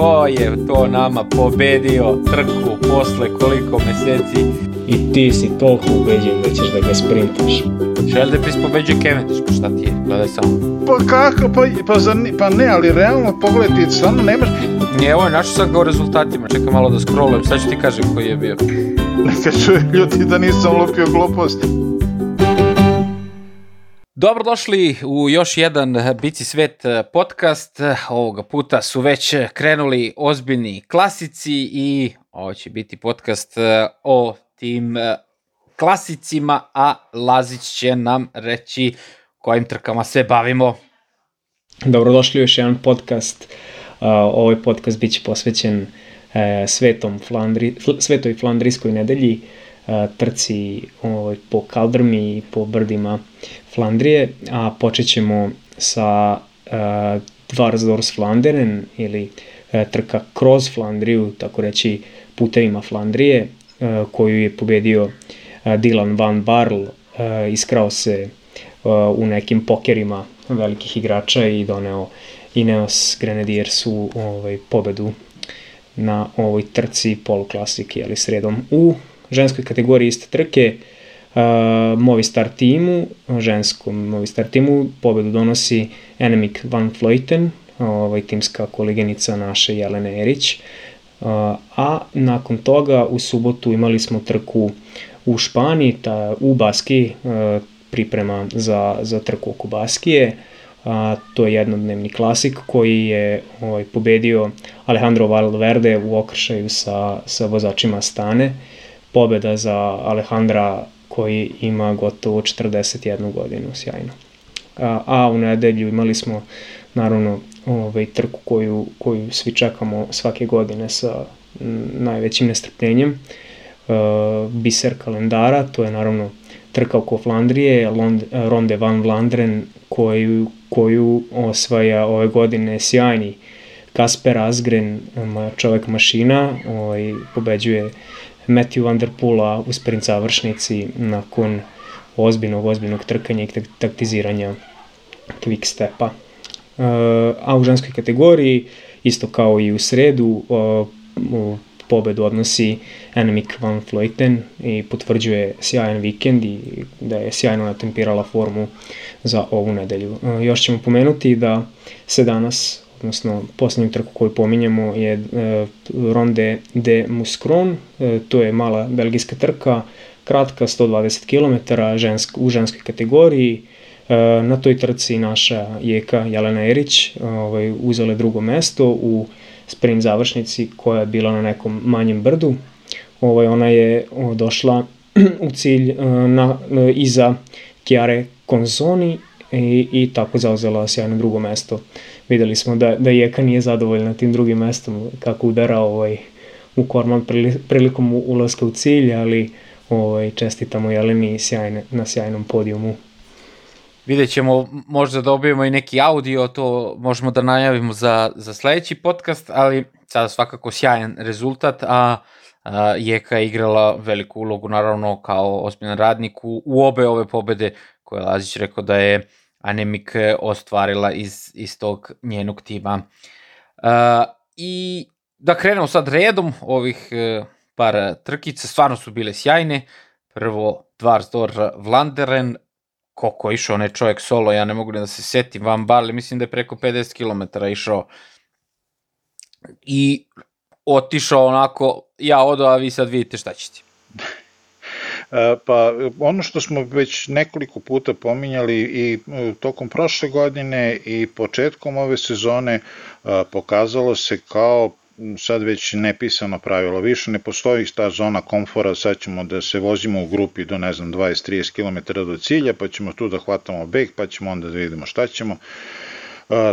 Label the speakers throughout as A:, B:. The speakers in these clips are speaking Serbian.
A: ko je to nama pobedio trku posle koliko meseci.
B: I ti si toliko ubeđen da ćeš da ga sprintaš.
A: Šeldepris pobeđuje Cavendish, pa šta ti je? Gledaj samo.
C: Pa kako, pa, pa, za, pa ne, ali realno pogledaj ti, stvarno nemaš...
A: Nije, evo je, našao sam ga u rezultatima, čekaj malo da scrollujem, sad ću ti kažem koji je bio.
C: Neka čuje ljudi da nisam lupio gluposti.
A: Dobrodošli u još jedan Bici svet podcast. Ovoga puta su već krenuli ozbiljni klasici i ovo će biti podcast o tim klasicima, a Lazić će nam reći kojim trkama se bavimo.
B: Dobrodošli u još jedan podcast. Ovaj podcast biće posvećen e, svetom Flandri, svetoj Flandrijskoj nedelji, trci ovaj, po kaldrmi i po brdima Flandrije, a počet ćemo sa uh, Dvarsdors Flanderen ili uh, trka kroz Flandriju, tako reći putevima Flandrije, uh, koju je pobedio uh, Dylan Van Barl, uh, iskrao se uh, u nekim pokerima velikih igrača i doneo Ineos Grenadiers u ovaj, pobedu na ovoj trci poluklasike, ali sredom u ženskoj kategoriji iste trke uh, Movistar timu, ženskom Movistar timu, pobedu donosi Enemik Van Vleuten, ovaj, timska koleginica naše Jelene Erić, uh, a nakon toga u subotu imali smo trku u Španiji, ta, u Baski, uh, priprema za, za trku oko Baskije, a, to je jednodnevni klasik koji je ovaj, pobedio Alejandro Valverde u okršaju sa, sa vozačima Stane pobeda za Alejandra koji ima gotovo 41 godinu, sjajno. A, a u nedelju imali smo naravno ovaj, trku koju, koju svi čekamo svake godine sa najvećim nestrpljenjem. Uh, biser kalendara, to je naravno trka oko Flandrije, Lond, Ronde van Vlandren, koju, koju osvaja ove godine sjajni Kasper Asgren, čovek mašina, ovaj, pobeđuje Matthew Van Der Poola u sprint završnici nakon ozbiljnog, ozbiljnog trkanja i taktiziranja quick stepa. Uh, a u ženskoj kategoriji, isto kao i u sredu, pobedu odnosi Annemiek van Vleuten i potvrđuje sjajan vikend i da je sjajno natempirala formu za ovu nedelju. Uh, još ćemo pomenuti da se danas odnosno poslednju trku koju pominjemo je e, Ronde de Muscron, e, to je mala belgijska trka, kratka 120 km žensk, u ženskoj kategoriji. E, na toj trci naša jeka Jelena Erić ovaj, uzela drugo mesto u sprint završnici koja je bila na nekom manjem brdu. Ovaj, ona je došla u cilj na, iza Chiare Konzoni i, i tako zauzela sjajno drugo mesto videli smo da, da Jeka nije zadovoljna tim drugim mestom, kako udara ovaj, u korman prilikom ulaska u cilj, ali ovaj, čestitamo Jeleni sjajne, na sjajnom podijumu.
A: Vidjet ćemo, možda dobijemo i neki audio, to možemo da najavimo za, za sledeći podcast, ali sada svakako sjajan rezultat, a, a Jeka je igrala veliku ulogu, naravno, kao ozbiljan radnik u, u obe ove pobede koje Lazić rekao da je Anemik ostvarila iz, iz tog njenog tima. Uh, I da krenemo sad redom ovih uh, par trkica, stvarno su bile sjajne. Prvo Dvarsdor Vlanderen, koliko je išao onaj čovjek solo, ja ne mogu da se setim, Van Barley, mislim da je preko 50 km išao i otišao onako, ja odo, a vi sad vidite šta ćete.
C: E, pa ono što smo već nekoliko puta pominjali i e, tokom prošle godine i početkom ove sezone e, pokazalo se kao sad već nepisano pravilo, više ne postoji ta zona komfora, sad ćemo da se vozimo u grupi do ne znam 20-30 km do cilja, pa ćemo tu da hvatamo beg, pa ćemo onda da vidimo šta ćemo.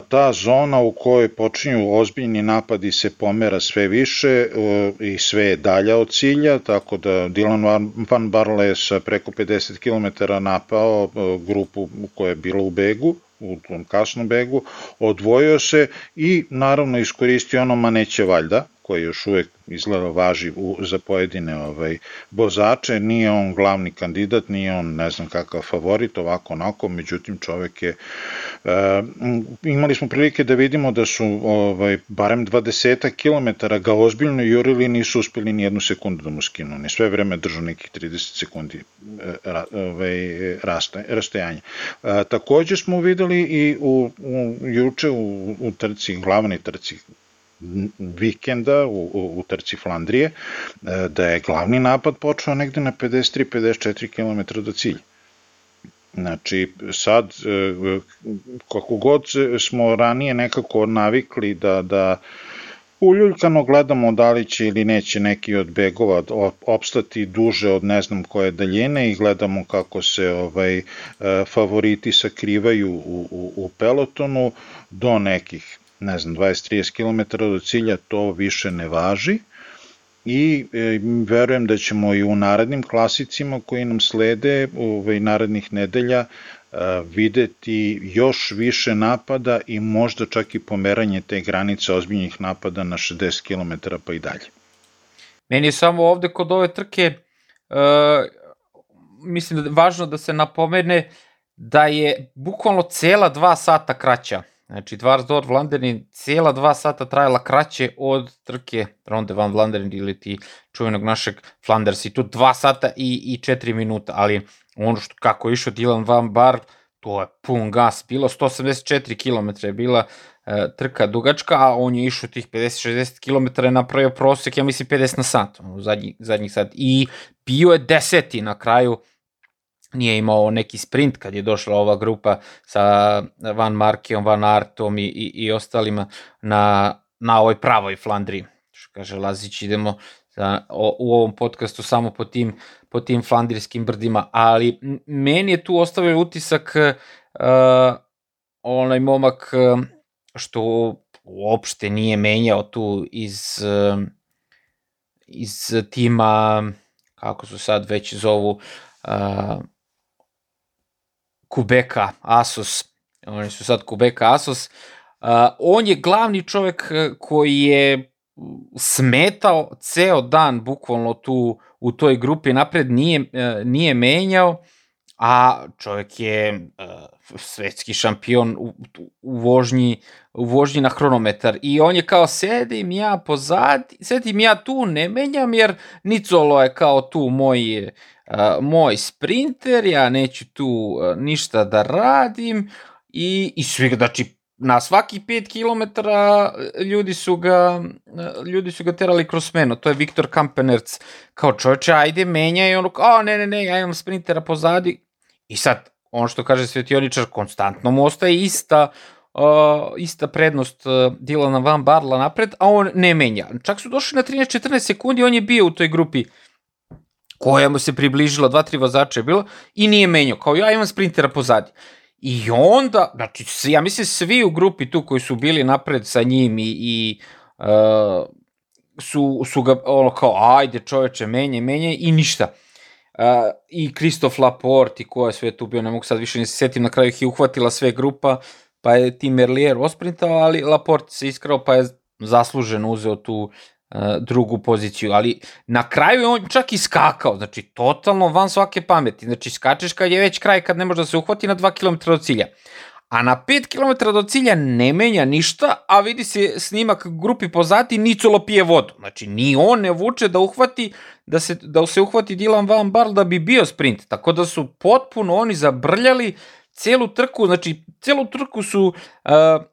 C: Ta zona u kojoj počinju ozbiljni napadi se pomera sve više e, i sve je dalja od cilja, tako da Dylan Van Barle sa preko 50 km napao e, grupu koja je bila u begu, u tom kasnom begu, odvojio se i naravno iskoristio ono maneće valjda, koji još uvek izgleda važi u, za pojedine ovaj, vozače, nije on glavni kandidat, nije on ne znam kakav favorit, ovako onako, međutim čovek je, e, imali smo prilike da vidimo da su ovaj, barem 20 km ga ozbiljno jurili nisu uspeli ni jednu sekundu da mu skinu, ni sve vreme držao nekih 30 sekundi e, ovaj, raste, rastajanja. E, takođe smo videli i u, u juče u, u trci, glavnoj trci vikenda u, u, u trci Flandrije, e, da je glavni napad počeo negde na 53-54 km do cilja. Znači, sad, e, kako god smo ranije nekako navikli da, da uljuljkano gledamo da li će ili neće neki od begova opstati duže od ne znam koje daljine i gledamo kako se ovaj e, favoriti sakrivaju u, u, u pelotonu do nekih ne znam, 20-30 km do cilja, to više ne važi i e, verujem da ćemo i u narednim klasicima koji nam slede, ovaj, narednih nedelja, e, videti još više napada i možda čak i pomeranje te granice ozbiljnih napada na 60 km pa i dalje.
A: Meni je samo ovde kod ove trke, e, mislim da je važno da se napomene da je bukvalno cela dva sata kraća Znači, Dvarsdor Vlanderin cijela dva sata trajala kraće od trke Ronde van Vlanderin ili ti čuvenog našeg Flanders i tu dva sata i, i četiri minuta, ali ono što kako je išao Dylan Van Bar, to je pun gas, bilo 184 km je bila e, trka dugačka, a on je išao tih 50-60 km je napravio prosek, ja mislim 50 na sat, u zadnji, zadnjih sat, i bio je deseti na kraju, nije imao neki sprint kad je došla ova grupa sa Van Markijom, Van Artom i, i, i ostalima na, na ovoj pravoj Flandriji. Što kaže Lazić, idemo za, o, u ovom podcastu samo po tim, po tim flandrijskim brdima, ali meni je tu ostavio utisak uh, onaj momak uh, što uopšte nije menjao tu iz, uh, iz tima, kako su sad već zovu, uh, Kubeka Asos, oni su sad Kubeka Asos, uh, on je glavni čovek uh, koji je smetao ceo dan bukvalno tu u toj grupi napred, nije, uh, nije menjao, a čovek je uh, svetski šampion u, u, vožnji, u vožnji na hronometar i on je kao sedim ja pozadi, sedim ja tu, ne menjam jer Nicolo je kao tu moj moj sprinter, ja neću tu ništa da radim i, i svi, znači, na svaki 5 km ljudi su ga ljudi su ga terali kroz smenu. To je Viktor Kampenerc kao čoveče, ajde menjaj ono, a ne ne ne, ja imam sprintera pozadi. I sad ono što kaže Svetioničar konstantno mu ostaje ista uh, ista prednost uh, Dilana Van Barla napred, a on ne menja. Čak su došli na 13-14 sekundi, on je bio u toj grupi koja mu se približila, dva, tri vozača je bilo, i nije menjao, kao ja imam sprintera pozadi. I onda, znači, ja mislim svi u grupi tu koji su bili napred sa njim i, i uh, su, su ga ono kao, ajde čoveče, menje, menje i ništa. Uh, I Kristof Laporte i ko je sve tu bio, ne mogu sad više ni se setim, na kraju ih je uhvatila sve grupa, pa je Tim Merlier osprintao, ali Laporte se iskrao pa je zasluženo uzeo tu drugu poziciju, ali na kraju je on čak i skakao, znači totalno van svake pameti, znači skačeš kad je već kraj, kad ne može da se uhvati na 2 km do cilja. A na 5 km do cilja ne menja ništa, a vidi se snimak grupi pozati, Nicolo pije vodu. Znači, ni on ne vuče da uhvati, da se, da se uhvati Dylan Van Barl da bi bio sprint. Tako da su potpuno oni zabrljali celu trku, znači celu trku su uh,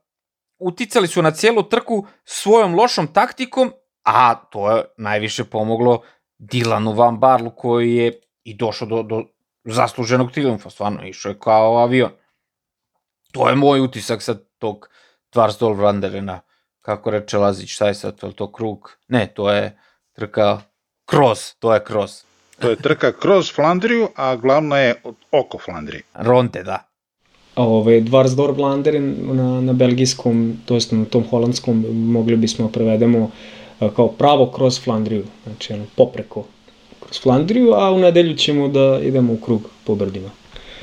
A: uticali su na celu trku svojom lošom taktikom a to je najviše pomoglo Dilanu Van Barlu koji je i došao do, do zasluženog triumfa, stvarno išao je kao avion. To je moj utisak sad tog Tvarsdol Vranderena, kako reče Lazić, šta je sad, to, to krug? Ne, to je trka kroz, to je kroz.
C: To je trka kroz Flandriju, a glavna je oko Flandrije.
A: Ronde, da.
B: Ove, Dvarsdor Vlanderen na, na belgijskom, to jest na tom holandskom, mogli bismo prevedemo uh, kao pravo kroz Flandriju, znači ono, popreko kroz Flandriju, a u nedelju ćemo da idemo u krug po brdima.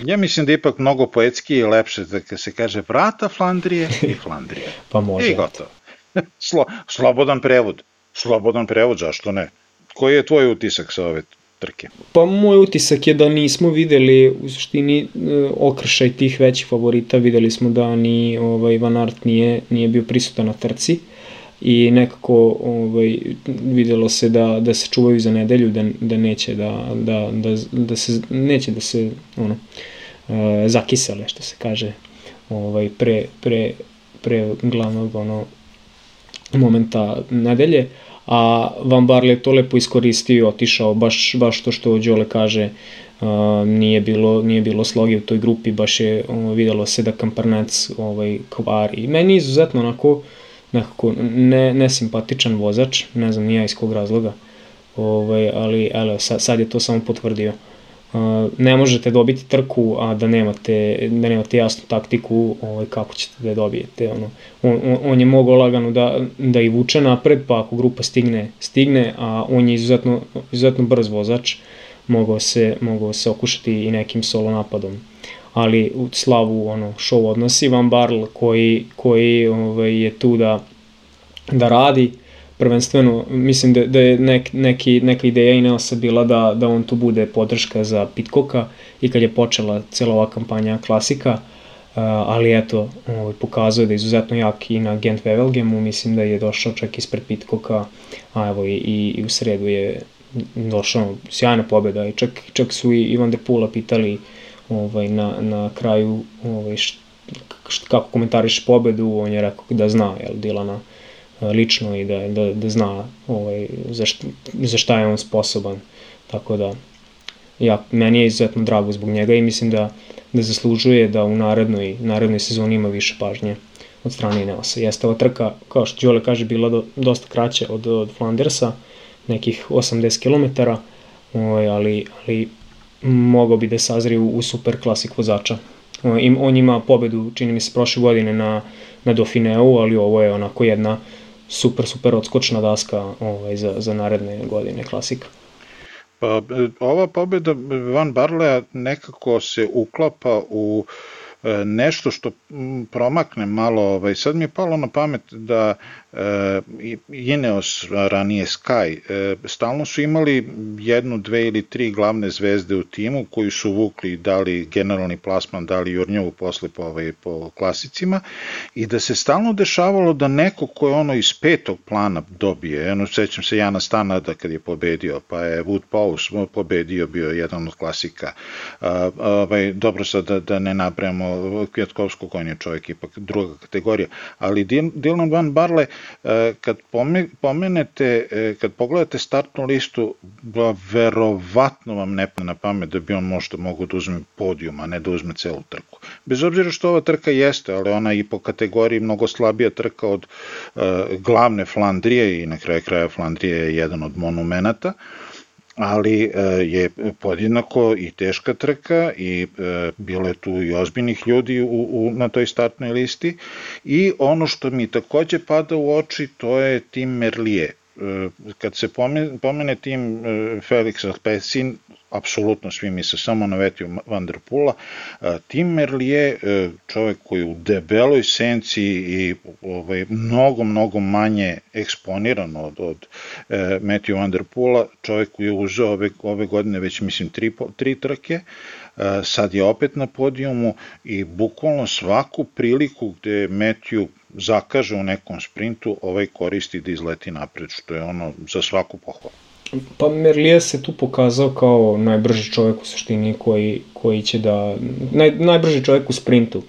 C: Ja mislim da je ipak mnogo poetski i lepše da se kaže vrata Flandrije i Flandrije.
B: pa može.
C: I gotovo. Slo, slobodan prevod. slobodan prevod, zašto ne? Koji je tvoj utisak sa ove trke?
B: Pa moj utisak je da nismo videli u suštini e, okršaj tih većih favorita, videli smo da ni ovaj, Van Aert nije, nije bio prisutan na trci. I nekako ovaj, videlo se da, da se čuvaju za nedelju, da, da neće da, da, da, da se, neće da se ono, e, zakisele, što se kaže, ovaj, pre, pre, pre glavnog ono, momenta nedelje, a Van Barle to lepo iskoristio i otišao, baš, baš to što Đole kaže, uh, nije bilo nije bilo sloge u toj grupi, baš je uh, videlo se da Kamparnec ovaj, kvari. Meni je izuzetno onako nekako ne, nesimpatičan vozač, ne znam nija iz kog razloga, ovaj, ali ele, sad, sad je to samo potvrdio. Uh, ne možete dobiti trku, a da nemate, da nemate jasnu taktiku ovaj, kako ćete da je dobijete. Ono. On, on, je mogao lagano da, da i vuče napred, pa ako grupa stigne, stigne, a on je izuzetno, izuzetno brz vozač, mogao se, mogao se okušati i nekim solo napadom. Ali u slavu ono, show odnosi Van Barl koji, koji ovaj, je tu da, da radi, prvenstveno, mislim da, da je nek, neki, neka ideja Ineosa bila da, da on tu bude podrška za Pitkoka i kad je počela cela ova kampanja klasika, Uh, ali eto, ovaj, pokazuje da je izuzetno jak i na Gent Wevelgemu, mislim da je došao čak ispred Pitkoka, a evo i, i, i u sredu je došao sjajna pobeda i čak, čak su i Ivan de Pula pitali ovaj, na, na kraju ovaj, št, kako komentariš pobedu, on je rekao da zna jel, Dilana lično i da, da, da zna ovaj, za, šta, za šta je on sposoban. Tako da, ja, meni je izuzetno drago zbog njega i mislim da, da zaslužuje da u narednoj, narednoj sezoni ima više pažnje od strane Ineosa. Jeste ova trka, kao što Đole kaže, bila do, dosta kraća od, od Flandersa, nekih 80 km, ovaj, ali, ali mogao bi da sazri u, u super klasik vozača. On, on ima pobedu, čini mi se, prošle godine na, na Dauphineu, ali ovo je onako jedna super, super odskočna daska ovaj, za, za naredne godine klasika.
C: Pa, ova pobjeda Van Barlea nekako se uklapa u e, nešto što promakne malo, ovaj, sad mi je palo na pamet da Ineos, ranije Sky, e, stalno su imali jednu, dve ili tri glavne zvezde u timu koji su vukli dali generalni plasman, dali Jurnjovu posle po, ovaj, po klasicima i da se stalno dešavalo da neko ko je ono iz petog plana dobije, eno sećam se Jana Stanada kad je pobedio, pa je Wood Pous pobedio, bio jedan od klasika. A, ovaj, dobro sad da, da ne napravimo Kvjetkovskog, on je čovjek ipak druga kategorija, ali Dylan Van Barle E, kad pomenete, e, kad pogledate startnu listu, verovatno vam ne na pamet da bi on možda mogo da uzme podijum, a ne da uzme celu trku. Bez obzira što ova trka jeste, ali ona i po kategoriji mnogo slabija trka od uh, glavne Flandrije i na kraju kraja Flandrije je jedan od monumenata, uh, ali e, je podjednako i teška trka i e, bilo je tu i ozbiljnih ljudi u, u, na toj startnoj listi i ono što mi takođe pada u oči to je tim Merlije. E, kad se pomene, pomene tim Felix Alpecin, apsolutno svi misle samo na Vetiju Van der Pula. Tim Merlije, čovek koji u debeloj senci i ovaj, mnogo, mnogo manje eksponiran od, od e, Matthew Van der Pula, čovek koji je uzeo ove, ove godine već mislim tri, tri trke, sad je opet na podijumu i bukvalno svaku priliku gde Matthew zakaže u nekom sprintu, ovaj koristi da izleti napred, što je ono za svaku pohvalu.
B: Pa Merlije se tu pokazao kao najbrži čovjek u suštini koji, koji će da... Naj, najbrži čovjek u sprintu.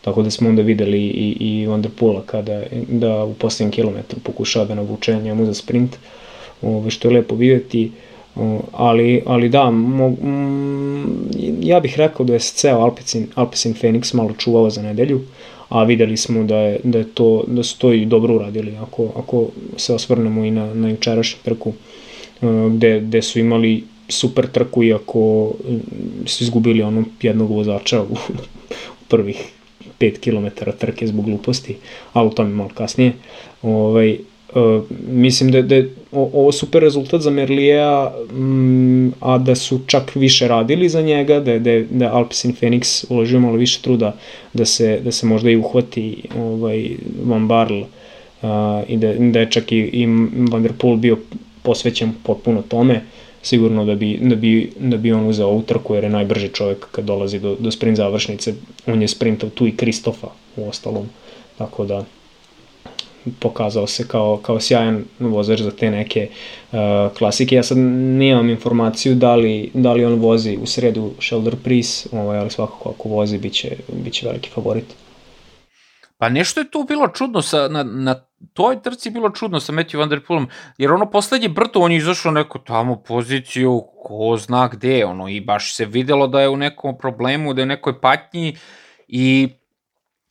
B: Tako da smo onda videli i, i Van der Pula kada da u poslednjem kilometru pokušava da navuče njemu za sprint, ove, što je lepo videti. ali, ali da, mo, m, ja bih rekao da je ceo Alpecin, Alpecin Phoenix malo čuvao za nedelju, a videli smo da je, da je to, da su to i dobro uradili, ako, ako se osvrnemo i na, na jučerašnju trku gde, gde su imali super trku iako su izgubili ono jednog vozača u, u prvih 5 km trke zbog gluposti, ali u tome malo kasnije. Ovaj, Uh, mislim da, da je ovo super rezultat za Merlija, um, a da su čak više radili za njega, da, da, da Alpecin Phoenix uložio malo više truda da se, da se možda i uhvati ovaj, Van Barl uh, i da, da je čak i, i Van der Poel bio posvećen potpuno tome, sigurno da bi, da bi, da bi on uzeo ovu trku jer je najbrži čovjek kad dolazi do, do sprint završnice. On je sprintao tu i Kristofa u ostalom. Tako da pokazao se kao, kao sjajan vozač za te neke uh, klasike. Ja sad nemam informaciju da li, da li on vozi u sredu Shoulder Pris, ovaj, ali svakako ako vozi biće, biće veliki favorit.
A: Pa nešto je tu bilo čudno sa, na, na toj trci bilo čudno sa Matthew Van Der Poelom, jer ono poslednje brto on je izašao neku tamo poziciju, ko zna gde, ono, i baš se videlo da je u nekom problemu, da je u nekoj patnji i,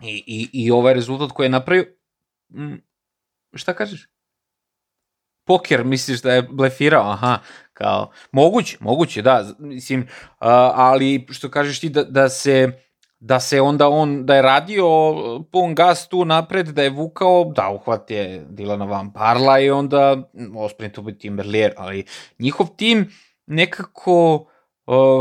A: i, i, i ovaj rezultat koji je napravio, m, šta kažeš? Poker, misliš da je blefirao, aha, kao, moguće, moguće, da, mislim, uh, ali što kažeš ti da, da se da se onda on, da je radio pun gas tu napred, da je vukao, da uhvat je Dilana Van Parla i onda osprintu bi Timberlier, ali njihov tim nekako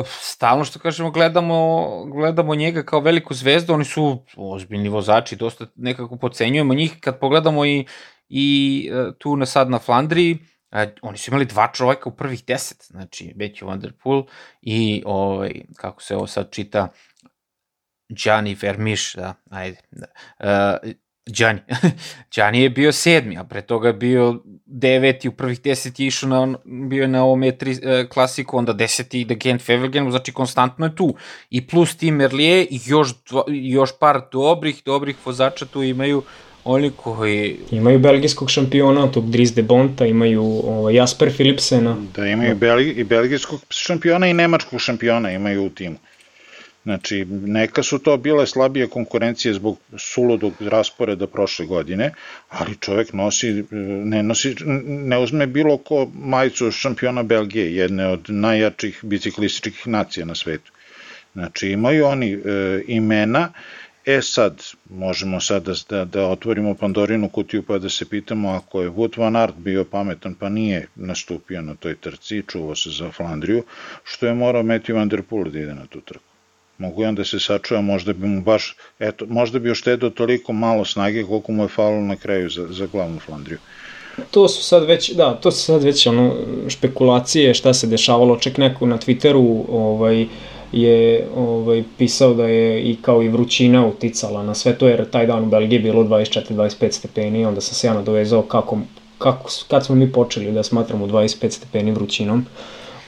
A: stalno što kažemo gledamo, gledamo njega kao veliku zvezdu, oni su ozbiljni vozači, dosta nekako pocenjujemo njih, kad pogledamo i, i uh, tu na sad na Flandriji, uh, oni su imali dva čoveka u prvih deset, znači Matthew Van Der Poel i ovaj, kako se ovo sad čita, Gianni Vermiš, da, ajde, da. Uh, Gianni. Gianni je bio sedmi, a pre toga bio deveti, u prvih deset je išao na, bio je na ovom E3 uh, klasiku, onda deseti da Gent Fevelgen, znači konstantno je tu. I plus Tim Merlier i još, dva, još par dobrih, dobrih vozača tu imaju oni koji...
B: Imaju belgijskog šampiona, tog Dries de Bonta, imaju ovaj, Jasper Philipsena.
C: Da, imaju belgi, i belgijskog šampiona i nemačkog šampiona imaju u timu. Znači, neka su to bile slabije konkurencije zbog suludog rasporeda prošle godine, ali čovek nosi, ne, nosi, ne uzme bilo ko majicu šampiona Belgije, jedne od najjačih biciklističkih nacija na svetu. Znači, imaju oni e, imena, E sad, možemo sad da, da, da otvorimo Pandorinu kutiju pa da se pitamo ako je Wout van Aert bio pametan pa nije nastupio na toj trci, čuvao se za Flandriju, što je morao Matthew Van Der Poel da ide na tu trku mogu i onda se sačuva, možda bi mu baš, eto, možda bi oštedao toliko malo snage koliko mu je falilo na kraju za, za glavnu Flandriju.
B: To su sad već, da, to su sad već ono, špekulacije šta se dešavalo, čak neko na Twitteru ovaj, je ovaj, pisao da je i kao i vrućina uticala na sve to, jer taj dan u Belgiji bilo 24-25 stepeni, onda sam se ja nadovezao kako, kako, kad smo mi počeli da smatramo 25 stepeni vrućinom,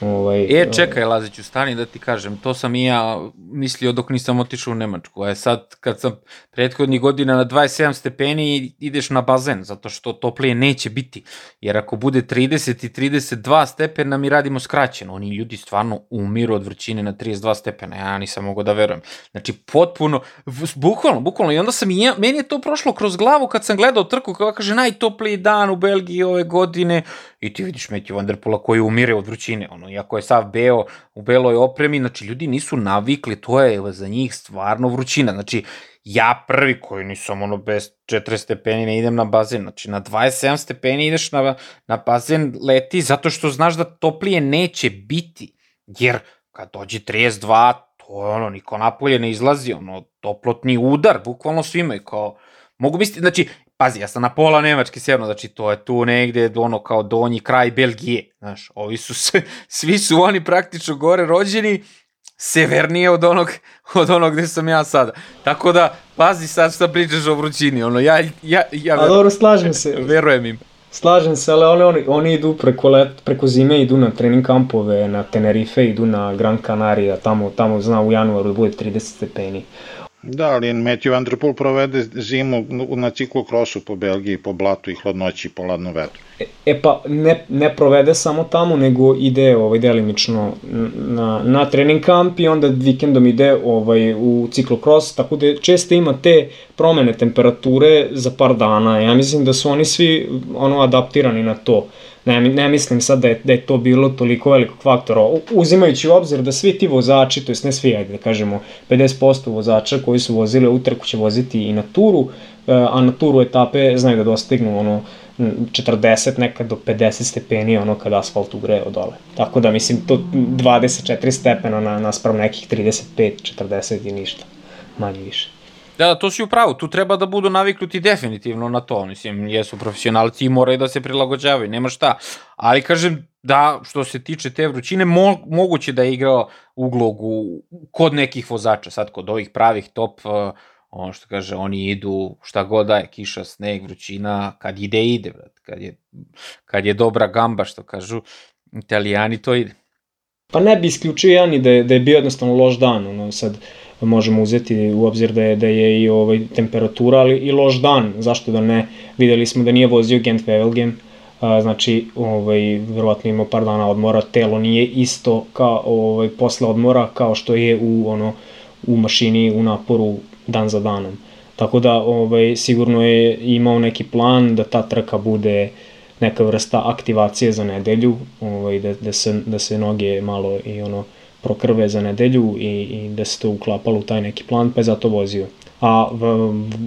A: Ovaj, e, čekaj, Laziću, stani da ti kažem, to sam i ja mislio dok nisam otišao u Nemačku. E sad, kad sam prethodnih godina na 27 stepeni, ideš na bazen, zato što toplije neće biti. Jer ako bude 30 i 32 stepena, mi radimo skraćeno. Oni ljudi stvarno umiru od vrućine na 32 stepena, ja nisam mogao da verujem. Znači, potpuno, bukvalno, bukvalno. I onda sam i ja, meni je to prošlo kroz glavu kad sam gledao trku, kao kaže, najtopliji dan u Belgiji ove godine, i ti vidiš Matthew Van Der Poola koji umire od vrućine, ono, iako je sav beo u beloj opremi, znači ljudi nisu navikli, to je za njih stvarno vrućina, znači ja prvi koji nisam ono bez 4 stepeni ne idem na bazen, znači na 27 stepeni ideš na, na bazen leti zato što znaš da toplije neće biti, jer kad dođe 32, to je ono, niko napolje ne izlazi, ono, toplotni udar, bukvalno svima i kao, mogu misliti, znači, pazi, ja sam na pola nemački sjeverno, znači to je tu negde ono kao donji kraj Belgije, znaš, ovi su sve, svi su oni praktično gore rođeni, severnije od onog, od onog gde sam ja sada. Tako da, pazi sad šta pričaš o vrućini, ono, ja, ja, ja
B: A dobro, slažem se.
A: Verujem im.
B: Slažem se, ali oni, oni, oni idu preko, let, preko zime, idu na trening kampove, na Tenerife, idu na Gran Canaria, tamo, tamo zna u januaru da bude 30 stepeni.
C: Da, ali Matthew Van Der Poel provede zimu na ciklokrosu po Belgiji, po blatu i hladnoći, po ladnom vetru.
B: E, e pa, ne, ne provede samo tamo, nego ide ovaj, delimično na, na trening kamp i onda vikendom ide ovaj, u ciklokros, tako da često ima te promene temperature za par dana. Ja mislim da su oni svi ono adaptirani na to. Ne, ne mislim sad da je, da je to bilo toliko velikog faktora. Uzimajući u obzir da svi ti vozači, to jest ne svi, ajde da kažemo, 50% vozača koji su vozili utrku će voziti i na turu, e, a na turu etape znaju da dostignu ono 40, nekad do 50 stepeni ono kad asfalt ugreje od dole. Tako da mislim to 24 stepena na, naspram nekih 35, 40 i ništa, manje više.
A: Da, to si u pravu, tu treba da budu naviknuti definitivno na to, mislim, jesu profesionalci i moraju da se prilagođavaju, nema šta. Ali kažem, da, što se tiče te vrućine, mo, moguće da je igrao uglogu kod nekih vozača, sad kod ovih pravih top, uh, ono što kaže, oni idu šta god da je, kiša, sneg, vrućina, kad ide, ide, brat. Kad je, kad je dobra gamba, što kažu, italijani to ide.
B: Pa ne bi isključio ja ni da je, da je bio jednostavno loš dan, ono sad možemo uzeti u obzir da je, da je i ovaj temperatura, ali i loš dan, zašto da ne, videli smo da nije vozio Gent Wevelgem, znači ovaj, verovatno imao par dana odmora, telo nije isto kao ovaj, posle odmora kao što je u ono u mašini u naporu dan za danom. Tako da ovaj, sigurno je imao neki plan da ta trka bude neka vrsta aktivacije za nedelju, ovaj, da, da, se, da se noge malo i ono prokrve za nedelju i, i da se to uklapalo u taj neki plan, pa je zato vozio. A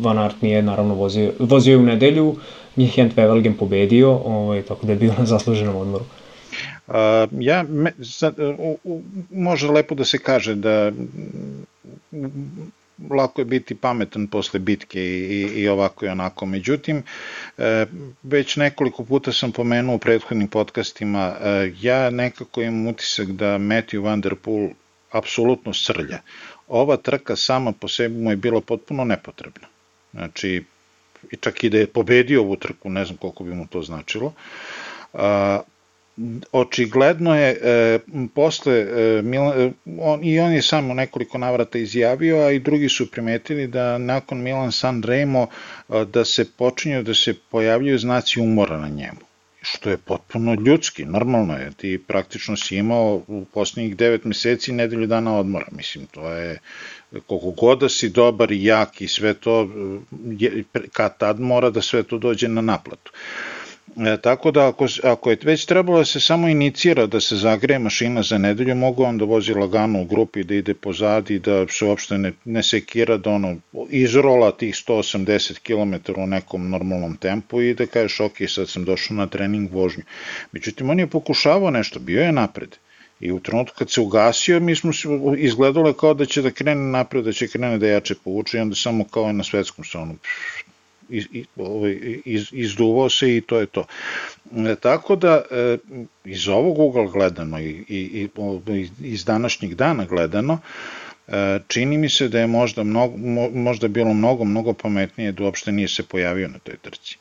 B: Van Aert nije naravno vozio, vozio u nedelju, njih Hent Wevelgem pobedio, ovaj, tako da je bio na zasluženom odmoru.
C: Uh, ja, me, sad, u, u, može lepo da se kaže da lako je biti pametan posle bitke i, i, i ovako i onako. Međutim, e, već nekoliko puta sam pomenuo u prethodnim podcastima, e, ja nekako imam utisak da Matthew Van Der Poel apsolutno srlja. Ova trka sama po sebi mu je bila potpuno nepotrebna. Znači, čak i da je pobedio ovu trku, ne znam koliko bi mu to značilo. Očigledno je e, posle e, Milan, e, on, i on je samo nekoliko navrata izjavio, a i drugi su primetili da nakon Milan San Remo e, da se počinju da se pojavljaju znaci umora na njemu što je potpuno ljudski, normalno je, ti praktično si imao u poslednjih 9 meseci nedelju dana odmora, mislim, to je koliko god da si dobar i jak i sve to, je, kad tad mora da sve to dođe na naplatu. E, tako da ako, ako je već trebalo da se samo inicira da se zagreje mašina za nedelju, mogu on da vozi lagano u grupi, da ide pozadi, da se uopšte ne, ne sekira, da ono izrola tih 180 km u nekom normalnom tempu i da kažeš ok, sad sam došao na trening vožnju. Međutim, on je pokušavao nešto, bio je napred. I u trenutku kad se ugasio, mi smo se izgledalo kao da će da krene napred, da će krene da jače povuče i onda samo kao na svetskom se ono iz, ovaj, iz, izduvao se i to je to. E, tako da e, iz ovog ugla gledano i, i, i iz današnjeg dana gledano, e, čini mi se da je možda, mnogo, možda bilo mnogo, mnogo pametnije da uopšte nije se pojavio na toj trci.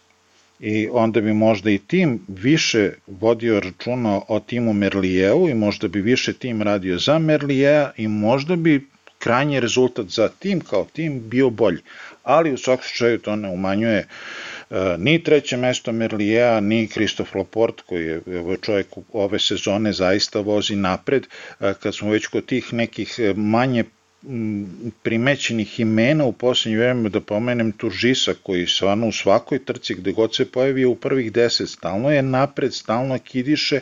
C: I onda bi možda i tim više vodio računa o timu Merlijevu i možda bi više tim radio za Merlijeja i možda bi krajnji rezultat za tim kao tim bio bolji ali u svakom slučaju to ne umanjuje e, ni treće mesto Merlijea, ni Kristof Laporte, koji je čovjek ove sezone zaista vozi napred. E, kad smo već kod tih nekih manje primećenih imena u poslednje vreme da pomenem Turžisa koji stvarno u svakoj trci gde god se pojavi u prvih deset. Stalno je napred, stalno kidiše.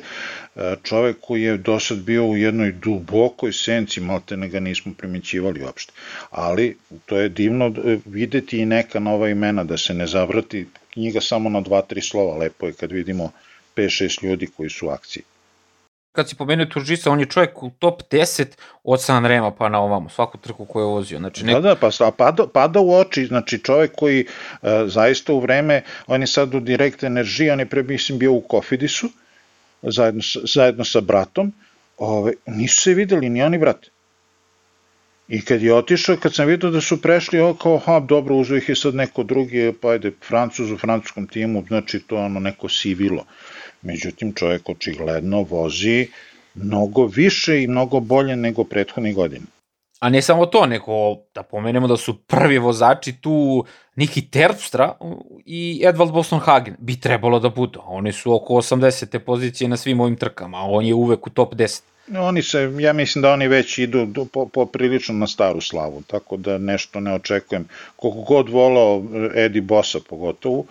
C: E, čovek koji je do sad bio u jednoj dubokoj senci malte ne ga nismo primećivali uopšte. Ali to je divno e, videti i neka nova imena da se ne zavrati knjiga samo na dva, tri slova. Lepo je kad vidimo 5-6 ljudi koji su u akciji
A: kad si pomenuo Turžisa, on je čovjek u top 10 od Sanrema pa na ovamo, svaku trku koju je vozio. Znači,
C: nek... Da, da, pa pada, pada u oči, znači čovjek koji uh, zaista u vreme, on je sad u direkt energiji, on je pre, mislim, bio u Kofidisu, zajedno, zajedno sa bratom, ove, nisu se videli ni oni brat. I kad je otišao, kad sam vidio da su prešli, ovo kao, ha, dobro, uzeo ih je sad neko drugi, pa ajde, Francuz u francuskom timu, znači to ono neko sivilo. Međutim, čovjek očigledno vozi mnogo više i mnogo bolje nego prethodnih godina.
A: A ne samo to, nego da pomenemo da su prvi vozači tu Niki Terpstra i Edvald Boston Hagen. Bi trebalo da budu. Oni su oko 80. pozicije na svim ovim trkama, a on je uvek u top 10.
C: Oni se, ja mislim da oni već idu do, po, po prilično na staru slavu, tako da nešto ne očekujem. Koliko god volao Edi Bosa pogotovo,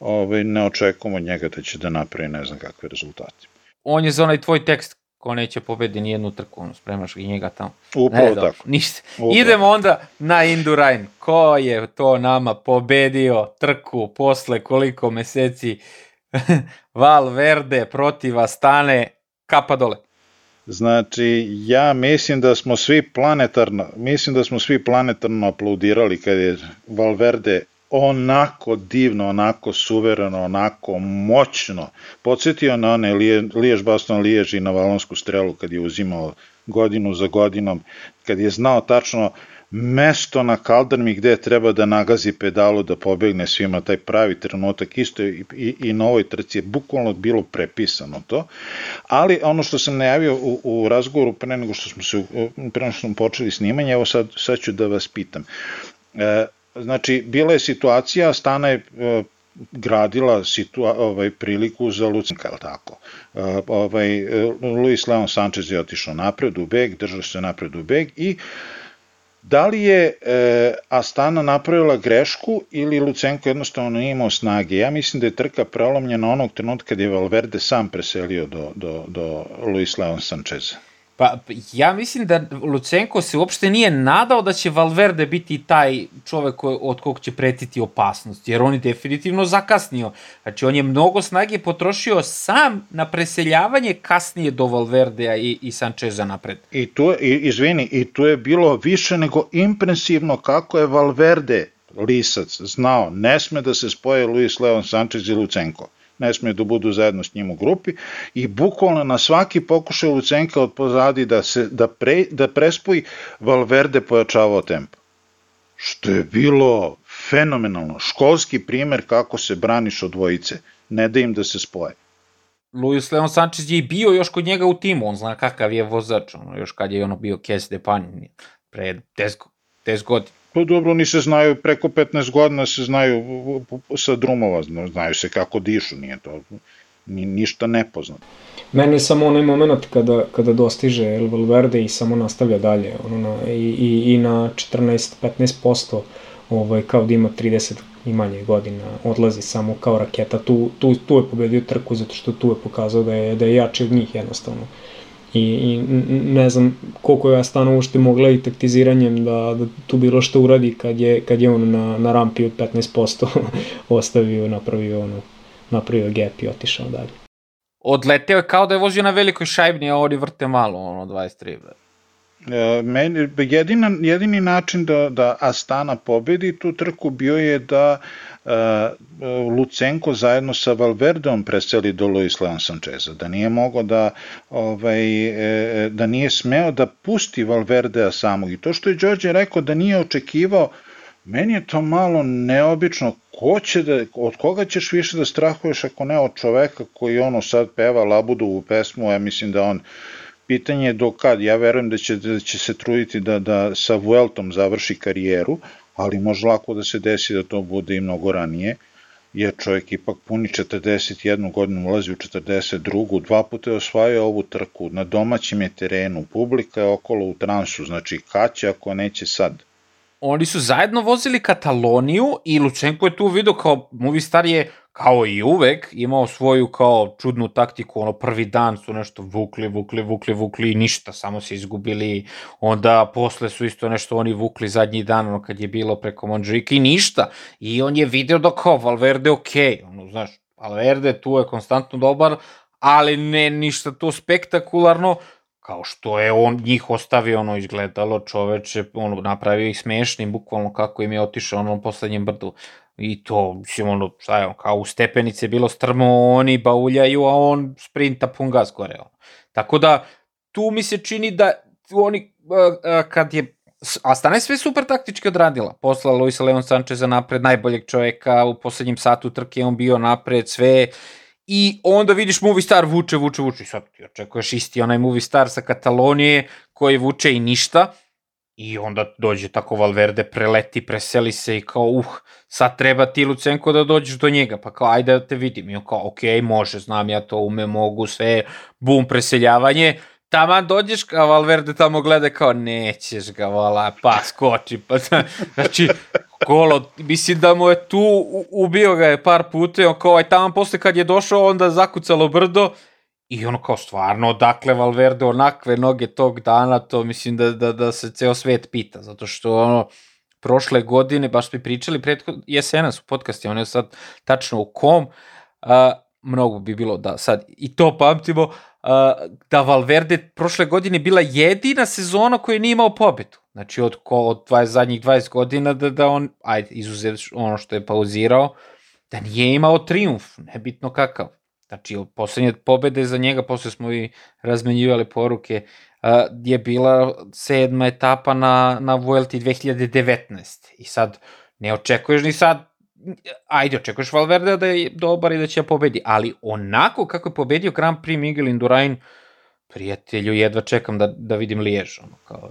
C: ovaj, ne očekujem od njega da će da napravi ne znam kakve rezultate.
A: On je za onaj tvoj tekst ko neće pobedi ni jednu trku, ono, spremaš i njega tamo.
C: Upravo ne, tako.
A: Ništa. Upravo. Idemo onda na Indurain. Ko je to nama pobedio trku posle koliko meseci Valverde protiv Astane, kapa dole.
C: Znači, ja mislim da smo svi planetarno, mislim da smo svi planetarno aplaudirali kad je Valverde onako divno, onako suvereno, onako moćno. Podsjetio na one Liješ Baston Liješ i na Valonsku strelu kad je uzimao godinu za godinom, kad je znao tačno mesto na kaldrmi gde treba da nagazi pedalu da pobegne svima. Taj pravi trenutak isto i, i, i na ovoj trci je bukvalno bilo prepisano to. Ali ono što sam najavio u, u razgovoru pre nego što smo se pre nego što smo počeli snimanje evo sad, sad ću da vas pitam. E, znači bila je situacija Stana je e, gradila situa ovaj priliku za Lucenka, al tako. E, ovaj Luis Leon Sanchez je otišao napred u beg, držao se napred u beg i Da li je e, Astana napravila grešku ili Lucenko jednostavno nije imao snage? Ja mislim da je trka prelomljena onog trenutka kad je Valverde sam preselio do, do, do Luis Leon Sancheza.
A: Pa ja mislim da Lucenko se uopšte nije nadao da će Valverde biti taj čovek od kog će pretiti opasnost, jer on je definitivno zakasnio. Znači on je mnogo snage potrošio sam na preseljavanje kasnije do Valverdea i, i Sančeza napred.
C: I tu, i, izvini, i tu je bilo više nego impresivno kako je Valverde lisac znao, ne sme da se spoje Luis Leon Sanchez i Lucenko ne smije da budu zajedno s njim u grupi i bukvalno na svaki pokušaj Lucenka od pozadi da, se, da, pre, da prespoji Valverde pojačavao tempo. Što je bilo fenomenalno, školski primer kako se braniš od dvojice, ne da im da se spoje.
A: Luis Leon Sanchez je i bio još kod njega u timu, on zna kakav je vozač, ono, još kad je ono bio Kes de Panini, pre 10, 10 godina.
C: Pa dobro, oni se znaju, preko 15 godina se znaju sa drumova, znaju se kako dišu, nije to ni, ništa nepoznato.
B: Meni je samo onaj moment kada, kada dostiže El Valverde i samo nastavlja dalje, ono na, i, i, i na 14-15% ovaj, kao da ima 30 i manje godina, odlazi samo kao raketa, tu, tu, tu je pobedio trku zato što tu je pokazao da je, da je jači od njih jednostavno. I, i ne znam koliko je Astana uopšte mogla i taktiziranjem da, da tu bilo što uradi kad je, kad je on na, na rampi od 15% ostavio, napravio, ono, napravio gap i otišao dalje.
A: Odleteo je kao da je vozio na velikoj šajbni, a oni vrte malo, ono, 23.
C: E, meni, jedina, jedini način da, da Astana pobedi tu trku bio je da E, Lucenko zajedno sa Valverdeom preseli do Luis Leon Sancheza, da nije mogao da, ovaj, e, da nije smeo da pusti Valverdea samog. I to što je Đorđe rekao da nije očekivao, meni je to malo neobično, ko će da, od koga ćeš više da strahuješ ako ne od čoveka koji ono sad peva Labudovu pesmu, ja mislim da on pitanje je do kad, ja verujem da će, da će se truditi da, da sa Vueltom završi karijeru, ali može lako da se desi da to bude i mnogo ranije, jer čovjek ipak puni 41 godinu, ulazi u 42. Dva puta je osvajao ovu trku, na domaćem je terenu, publika je okolo u transu, znači kad će ako neće sad.
A: Oni su zajedno vozili Kataloniju i Lučenko je tu vidio kao Movistar je kao i uvek, imao svoju kao čudnu taktiku, ono prvi dan su nešto vukli, vukli, vukli, vukli i ništa, samo se izgubili, onda posle su isto nešto oni vukli zadnji dan, ono kad je bilo preko Monđika i ništa, i on je video da kao Valverde ok, ono, znaš, Valverde tu je konstantno dobar, ali ne ništa to spektakularno, kao što je on njih ostavio ono izgledalo čoveče, ono napravio ih smešnim, bukvalno kako im je otišao ono poslednjem brdu. I to, mislim, ono, šta je kao u stepenice bilo strmo, oni bauljaju, a on sprinta pun gas gore. Tako da, tu mi se čini da oni, kad je a Stana je sve super taktički odradila. Poslala Luisa Leon Sancheza napred, najboljeg čoveka, u poslednjem satu trke on bio napred, sve. I onda vidiš Movie Star vuče, vuče, vuče. I sad ti očekuješ isti onaj Movie Star sa Katalonije koji vuče i ništa. I onda dođe tako Valverde, preleti, preseli se i kao, uh, sad treba ti Lucenko da dođeš do njega, pa kao, ajde da te vidim. I on kao, ok, može, znam ja to, ume, mogu, sve, bum, preseljavanje. Tama dođeš, a Valverde tamo gleda kao, nećeš ga, vola, pa skoči, pa znači, kolo, mislim da mu je tu, ubio ga je par puta i on kao, aj tamo posle kad je došao, onda zakucalo brdo, I ono kao stvarno, odakle Valverde onakve noge tog dana, to mislim da, da, da se ceo svet pita, zato što ono, prošle godine, baš smo pričali prethod, jesenas u podcasti, on je sad tačno u kom, a, mnogo bi bilo da sad i to pamtimo, da Valverde prošle godine bila jedina sezona koja nije imao pobedu. Znači od, ko, od 20, zadnjih 20 godina da, da on, ajde, izuzev ono što je pauzirao, da nije imao triumf, nebitno kakav. Znači, poslednje pobede za njega, posle smo i razmenjivali poruke, je bila sedma etapa na, na Vuelti 2019. I sad, ne očekuješ ni sad, ajde, očekuješ Valverde da je dobar i da će pobedi, ali onako kako je pobedio Grand Prix Miguel Indurain, prijatelju, jedva čekam da, da vidim Lijež. Ono, kao...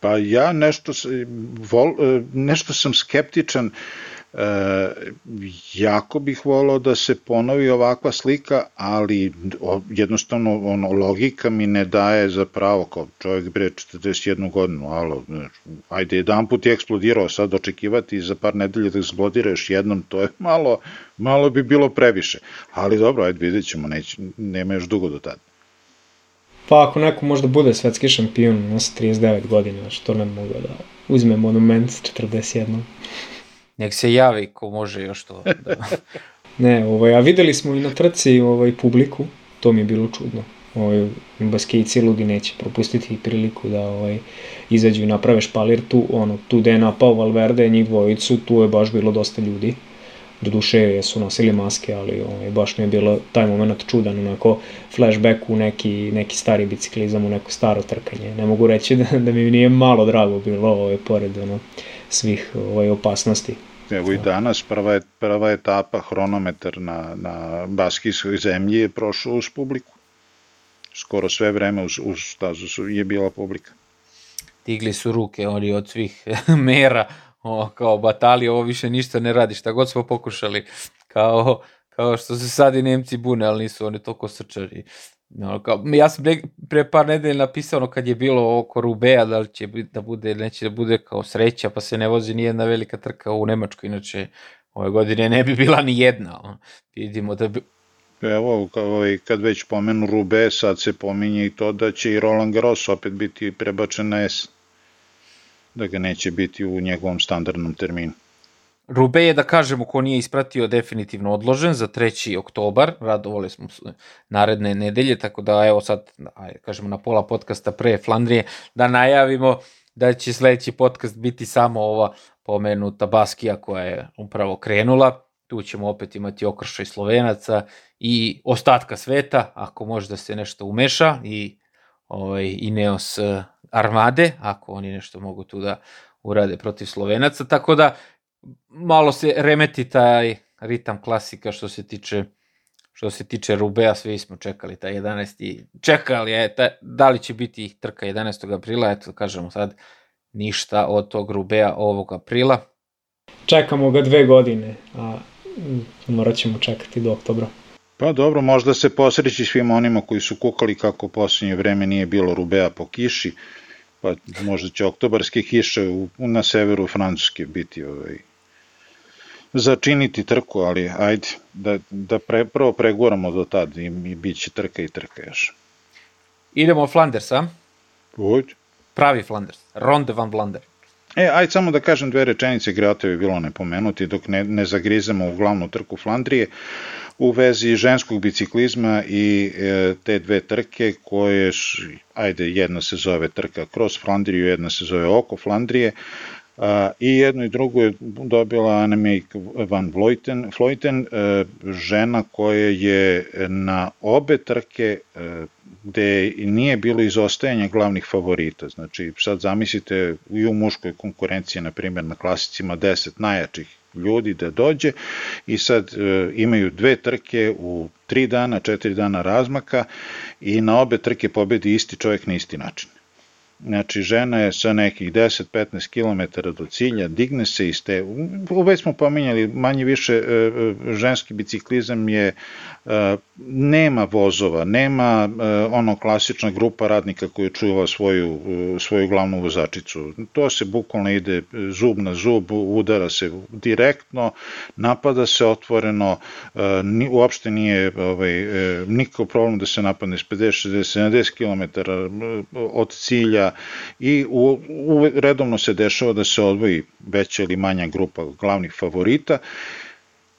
C: Pa ja nešto, vol, e, nešto sam skeptičan, E, jako bih volao da se ponovi ovakva slika, ali jednostavno ono, logika mi ne daje za pravo kao čovjek bre 41 godinu, alo, ajde jedan put je eksplodirao, sad očekivati za par nedelja da eksplodira još jednom, to je malo, malo bi bilo previše, ali dobro, ajde vidjet ćemo, neće, nema još dugo do tada.
B: Pa ako neko možda bude svetski šampion na 39 godina, što ne mogu da uzme monument 41.
A: Nek se javi ko može još to. Da.
B: ne, ovaj, a videli smo i na trci ovaj, publiku, to mi je bilo čudno. Ovaj, baskijci ludi neće propustiti priliku da ovaj, izađu i naprave špalir tu, ono, tu gde je napao Valverde, njih dvojicu, tu je baš bilo dosta ljudi. Do duše su nosili maske, ali ovaj, baš mi je bilo taj moment čudan, onako flashback u neki, neki stari biciklizam, u neko staro trkanje. Ne mogu reći da, da mi nije malo drago bilo ovaj, pored ono, svih ovaj, opasnosti.
C: Evo i danas prva, je, prva etapa hronometar na, na baskijskoj zemlji je prošao uz publiku. Skoro sve vreme uz, uz stazu su, je bila publika.
A: Digli su ruke oni od svih mera, o, kao batali, ovo više ništa ne radi, šta god smo pokušali, kao, kao što se sad i Nemci bune, ali nisu oni toliko srčari. No, kao, ja sam pre par nedelja napisao ono kad je bilo oko Rubea, da li će da bude neće da bude kao sreća, pa se ne vozi ni jedna velika trka u Nemačkoj, inače ove godine ne bi bila ni jedna. Vidimo da bi...
C: Evo, ovaj, kad već pomenu Rube, sad se pominje i to da će i Roland Garros opet biti prebačen na S. Da ga neće biti u njegovom standardnom terminu.
A: Rube je, da kažemo, ko nije ispratio, definitivno odložen za 3. oktobar, radovali smo naredne nedelje, tako da evo sad, ajde, kažemo na pola podcasta pre Flandrije, da najavimo da će sledeći podcast biti samo ova pomenuta Baskija koja je upravo krenula, tu ćemo opet imati okršaj Slovenaca i ostatka sveta, ako može da se nešto umeša i ovaj, Ineos Armade, ako oni nešto mogu tu da urade protiv Slovenaca, tako da malo se remeti taj ritam klasika što se tiče što se tiče Rubea, svi smo čekali taj 11. Čekali je, ta, da li će biti trka 11. aprila, eto kažemo sad, ništa od tog Rubea ovog aprila.
B: Čekamo ga dve godine, a morat ćemo čekati do oktobra.
C: Pa dobro, možda se posreći svim onima koji su kukali kako poslednje vreme nije bilo Rubea po kiši, pa možda će oktobarske kiše u, na severu Francuske biti ovaj, začiniti trku, ali ajde, da, da pre, prvo preguramo do tad i, i bit će trka i trka još.
A: Idemo Flanders, a?
C: Uđ.
A: Pravi Flanders, Ronde van Blander.
C: E, ajde samo da kažem dve rečenice, Grate bi bilo ne pomenuti, dok ne, ne zagrizemo u glavnu trku Flandrije, u vezi ženskog biciklizma i e, te dve trke koje, ajde, jedna se zove trka kroz Flandriju, jedna se zove oko Flandrije, I jedno i drugo je dobila Annemiek van Vleuten, Vleuten e, žena koja je na obe trke e, gde nije bilo izostajanja glavnih favorita. Znači, sad zamislite i u muškoj konkurenciji, na primjer, na klasicima 10 najjačih ljudi da dođe i sad e, imaju dve trke u tri dana, četiri dana razmaka i na obe trke pobedi isti čovjek na isti način. Znači, žena je sa nekih 10-15 km do cilja, digne se iz te, uveć smo pominjali, manje više e, e, ženski biciklizam je nema vozova, nema e, ono klasična grupa radnika koji čuva svoju, e, svoju glavnu vozačicu. To se bukvalno ide zub na zub, udara se direktno, napada se otvoreno, e, uopšte nije ovaj, nikakav problem da se napadne s 50, 60, 70 km od cilja i u, u, redovno se dešava da se odvoji veća ili manja grupa glavnih favorita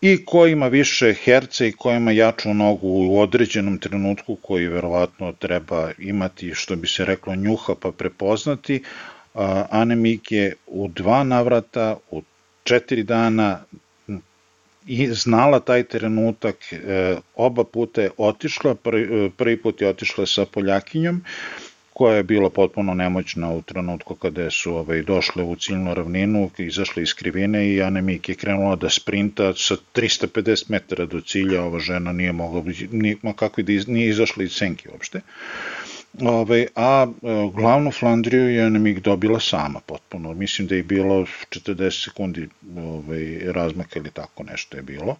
C: i ko ima više herca i ko ima jaču nogu u određenom trenutku koji verovatno treba imati, što bi se reklo, njuha pa prepoznati, Anemik je u dva navrata, u četiri dana i znala taj trenutak, e, oba puta je otišla, prvi, prvi put je otišla sa Poljakinjom, koja je bila potpuno nemoćna u trenutku kada su ovaj, došle u ciljnu ravninu, izašle iz krivine i Anemik je krenula da sprinta sa 350 metara do cilja, ova žena nije mogla, nije, kako da iz, nije izašla iz senke uopšte. Ove, ovaj, a e, glavnu Flandriju je Anemik dobila sama potpuno. Mislim da je bilo 40 sekundi ovaj, razmaka ili tako nešto je bilo.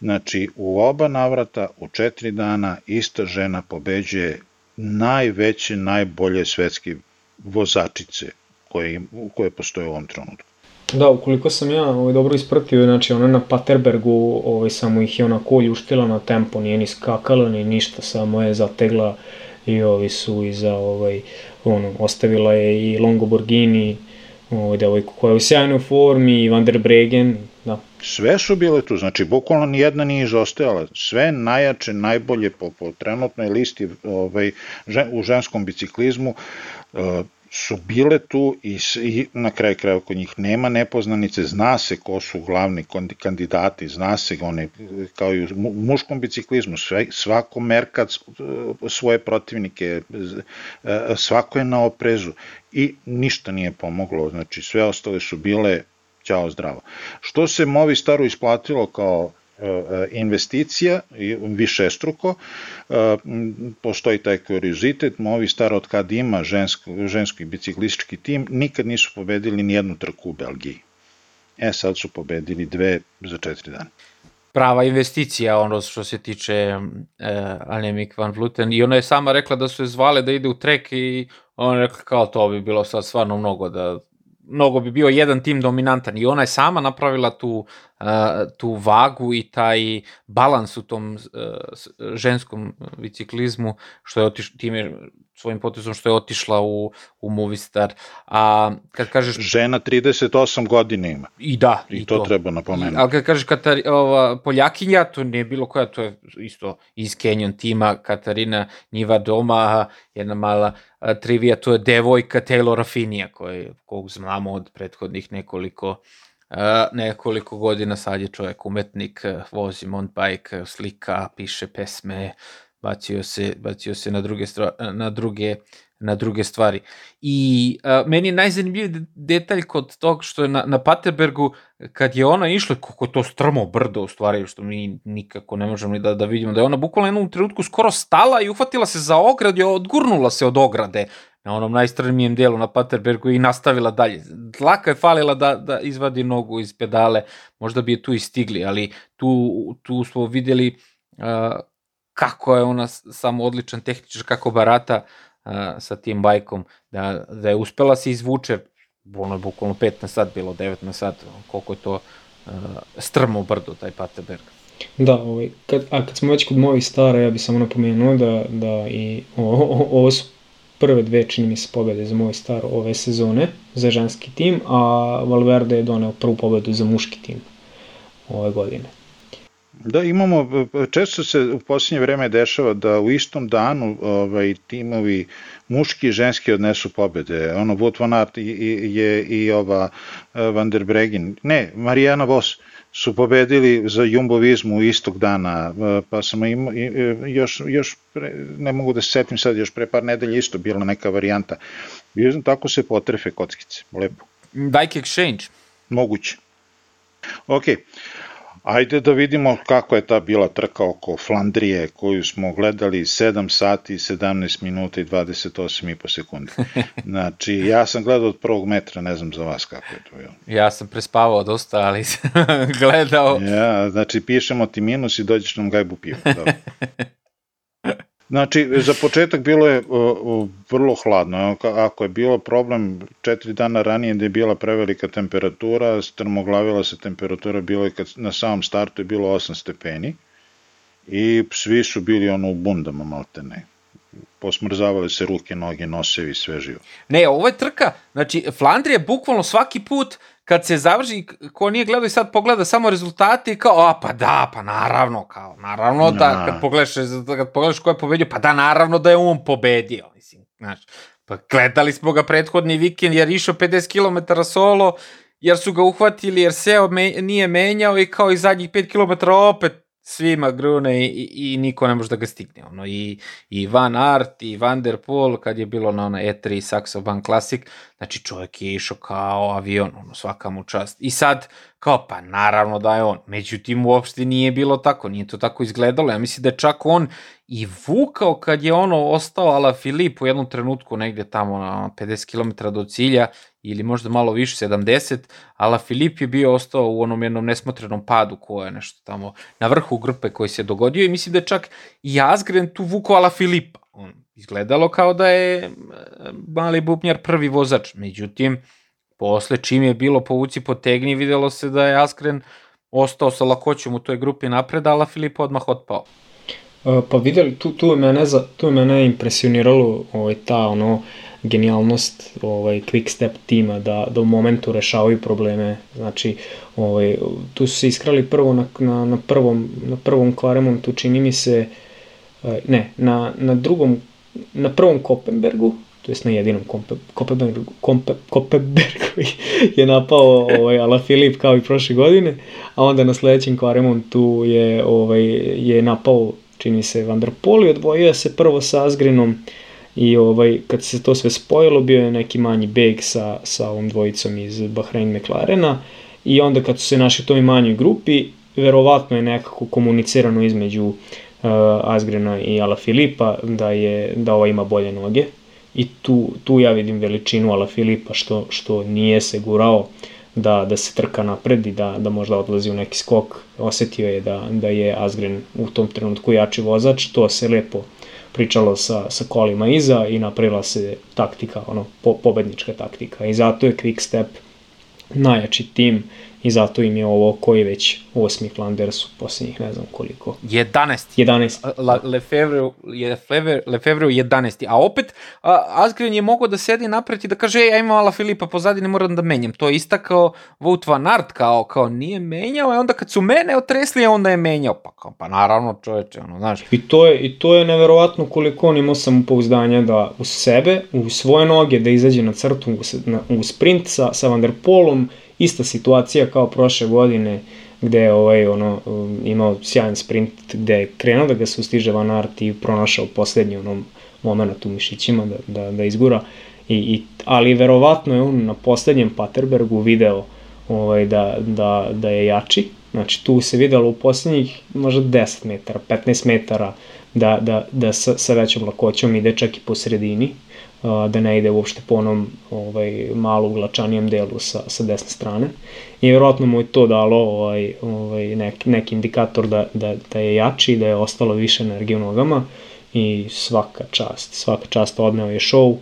C: Znači, u oba navrata, u četiri dana, ista žena pobeđuje najveće, najbolje svetske vozačice koje, koje postoje u ovom trenutku.
B: Da, ukoliko sam ja ovaj, dobro ispratio, znači ona na Paterbergu ovaj, samo ih je onako ljuštila na tempo, nije ni skakala ni ništa, samo je zategla i ovi su iza ovaj, ono, ostavila je i Longoborghini, ovaj, devojku koja je u sjajnoj formi, i Van der Bregen, da.
C: Sve su bile tu, znači bukvalno nijedna nije izostajala, sve najjače, najbolje po, po trenutnoj listi ovaj, žen, u ženskom biciklizmu, uh, su bile tu i, i na kraju kraja kod njih. Nema nepoznanice, zna se ko su glavni kandidati, zna se one, kao i u muškom biciklizmu, sve, svako merka svoje protivnike, svako je na oprezu i ništa nije pomoglo, znači sve ostale su bile ćao zdravo. Što se Movi Staru isplatilo kao E, e, investicija više struko, e, postoji taj kuriozitet, Movistar od kad ima žensko, ženski biciklistički tim, nikad nisu pobedili ni jednu trku u Belgiji. E, sad su pobedili dve za četiri dana
A: prava investicija ono što se tiče uh, Anemik Van Vluten i ona je sama rekla da su je zvale da ide u trek i ona je rekla kao to bi bilo sad stvarno mnogo da mnogo bi bio jedan tim dominantan i ona je sama napravila tu, tu vagu i taj balans u tom uh, ženskom biciklizmu što je otiš, time svojim potezom što je otišla u, u Movistar. A kad kažeš...
C: Žena 38 godina ima.
A: I da.
C: I, i to, to treba napomenuti.
A: Ali kad kažeš Katar, ova, Poljakinja, to nije bilo koja, to je isto iz Kenyon tima, Katarina Njiva Doma, jedna mala a, trivija, to je devojka Taylora Finija, koji, kog znamo od prethodnih nekoliko Nekoliko godina sad je čovjek umetnik, vozi mountain bike, slika, piše pesme, bacio se, bacio se na druge, na druge na druge stvari. I uh, meni je najzanimljiviji detalj kod tog što je na, na Paterbergu, kad je ona išla, kako to strmo brdo u stvari, što mi nikako ne možemo ni da, da vidimo, da je ona bukvalno jednom trenutku skoro stala i uhvatila se za ograd i odgurnula se od ograde na onom najstrmijem delu na Paterbergu i nastavila dalje. Dlaka je falila da, da izvadi nogu iz pedale, možda bi je tu i stigli, ali tu, tu smo videli uh, kako je ona samo odličan tehničar, kako barata uh, sa tim bajkom, da, da je uspela se izvuče, ono je bukvalno 5 na sat, bilo 9 na sat, koliko je to uh, strmo brdo, taj Paterberg.
B: Da, ovaj, kad, a kad smo već kod mojih stara, ja bih samo napomenuo da, da i ovo, ovo su prve dve, čini mi se, pobede za moj star ove sezone za ženski tim, a Valverde je doneo prvu pobedu za muški tim ove godine.
C: Da, imamo, često se u posljednje vreme dešava da u istom danu ovaj, timovi muški i ženski odnesu pobede. Ono, Wout van Aert je i ova eh, Van der Bregen, ne, Marijana Vos su pobedili za Jumbo Vismu istog dana, eh, pa sam im, još, još pre, ne mogu da se setim sad, još pre par nedelja isto bila neka varijanta. I tako se potrefe kockice, lepo.
A: Bike Exchange.
C: Moguće. Ok, Ajde da vidimo kako je ta bila trka oko Flandrije koju smo gledali 7 sati, 17 minuta i 28 i po sekundi. Znači, ja sam gledao od prvog metra, ne znam za vas kako je to bilo.
A: Ja sam prespavao dosta, ali sam gledao.
C: Ja, znači, pišemo ti minus i dođeš nam gajbu piva. Dobro. Znači, za početak bilo je uh, vrlo hladno. Ako je bilo problem četiri dana ranije da je bila prevelika temperatura, strmoglavila se temperatura, bilo je kad na samom startu je bilo 8 stepeni i svi su bili ono u bundama maltene. Posmrzavale se ruke, noge, nosevi, sve živo.
A: Ne, ovo je trka, znači Flandrija bukvalno svaki put kad se završi, ko nije gledao i sad pogleda samo rezultate i kao, a pa da, pa naravno, kao, naravno da, kad pogledaš, kad pogledaš ko je pobedio, pa da, naravno da je on pobedio, mislim, znaš. Pa gledali smo ga prethodni vikend jer išao 50 km solo, jer su ga uhvatili, jer seo me, nije menjao i kao i zadnjih 5 km opet svima grune i, i, niko ne može da ga stigne. Ono, i, I Van Art i Van der Poel kad je bilo na ona E3 Saxo Bank Classic, znači čovjek je išao kao avion, ono, svaka mu čast. I sad, kao, pa naravno da je on. Međutim, uopšte nije bilo tako, nije to tako izgledalo. Ja mislim da je čak on i vukao kad je ono ostao Ala Filip u jednom trenutku negde tamo na 50 km do cilja ili možda malo više, 70, Ala Filip je bio ostao u onom jednom nesmotrenom padu koje je nešto tamo na vrhu grupe koji se dogodio i mislim da je čak i Asgren tu vukao Ala Filipa. On izgledalo kao da je mali bubnjar prvi vozač, međutim, posle čim je bilo povuci potegni, videlo se da je Askren ostao sa lakoćom u toj grupi napred, Ala Filip odmah otpao.
B: Pa videli, tu, tu, mene, za, tu mene impresioniralo ovaj, ta ono, genijalnost ovaj, quick step tima da, da u momentu rešavaju probleme. Znači, ovaj, tu su se iskrali prvo na, na, na, prvom, na prvom Klaremontu, čini mi se, eh, ne, na, na drugom, na prvom Kopenbergu, to jest na jedinom Kopenbergu, Kopenbergu je napao ovaj, Ala Filip kao i prošle godine, a onda na sledećem Klaremontu je, ovaj, je napao čini se Van der i odvojio se prvo sa Asgrenom i ovaj, kad se to sve spojilo bio je neki manji beg sa, sa ovom dvojicom iz Bahrein McLarena i onda kad su se našli u toj manjoj grupi verovatno je nekako komunicirano između uh, Asgrena i Ala Filipa da je da ova ima bolje noge. I tu, tu ja vidim veličinu Ala Filipa što, što nije se gurao da, da se trka napred i da, da možda odlazi u neki skok. Osetio je da, da je Asgren u tom trenutku jači vozač, to se lepo pričalo sa, sa kolima iza i napravila se taktika, ono, po, pobednička taktika. I zato je Quick Step najjači tim i zato im je ovo koji već osmi Flanders u posljednjih ne znam koliko.
A: 11.
B: 11.
A: La, Lefevre, Lefevre, Lefevre 11. A opet Asgren je mogao da sedi napred i da kaže, ej, ja imam Ala Filipa pozadi, ne moram da menjam. To je istakao Wout van Aert kao, kao nije menjao, a onda kad su mene otresli, onda je menjao. Pa, kao, pa naravno čoveče, ono, znaš.
B: I to je, i to je neverovatno koliko on imao samopouzdanja da u sebe, u svoje noge, da izađe na crtu, u, na, u sprint sa, sa Van der Polom, ista situacija kao prošle godine gde je ovaj, ono, um, imao sjajan sprint gde je krenuo da ga sustiže Van Aert i pronašao poslednji onom moment u mišićima da, da, da izgura. I, i, ali verovatno je on na poslednjem Paterbergu video ovaj, da, da, da je jači. Znači tu se videlo u poslednjih možda 10 metara, 15 metara da, da, da sa, sa većom lakoćom ide čak i po sredini da ne ide uopšte po onom ovaj, malo uglačanijem delu sa, sa desne strane. I vjerojatno mu je to dalo ovaj, ovaj, nek, neki indikator da, da, da je jači, da je ostalo više energije u nogama i svaka čast, svaka čast odneo je show.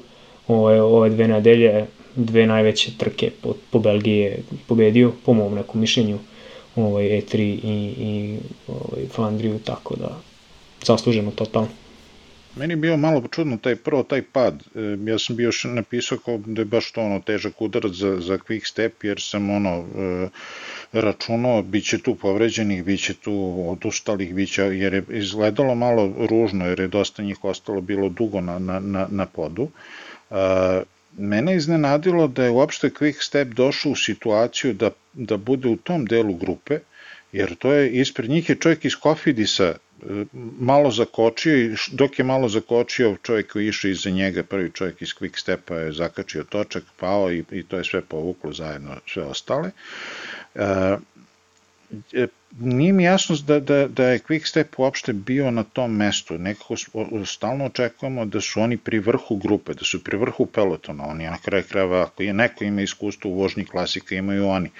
B: Ove, ove dve nedelje, dve najveće trke po, po Belgiji je pobedio, po mom nekom mišljenju, ovaj, E3 i, i ovaj, Flandriju, tako da zasluženo totalno.
C: Meni je bio malo čudno taj prvo taj pad. E, ja sam bio još napisao kao da je baš to ono težak udarac za, za quick step jer sam ono e, računao bit će tu povređenih, bit će tu odustalih, bit će, jer je izgledalo malo ružno jer je dosta njih ostalo bilo dugo na, na, na, na podu. E, mene iznenadilo da je uopšte quick step došao u situaciju da, da bude u tom delu grupe, jer to je ispred njih je čovjek iz Kofidisa malo zakočio i dok je malo zakočio čovjek koji išao iza njega, prvi čovjek iz Quick Stepa je zakačio točak, pao i, i to je sve povuklo zajedno sve ostale. E, nije mi jasno da, da, da je Quickstep uopšte bio na tom mestu. Nekako stalno očekujemo da su oni pri vrhu grupe, da su pri vrhu pelotona. Oni na kraju krajeva, ako je neko ima iskustvo u vožnji klasika, imaju oni.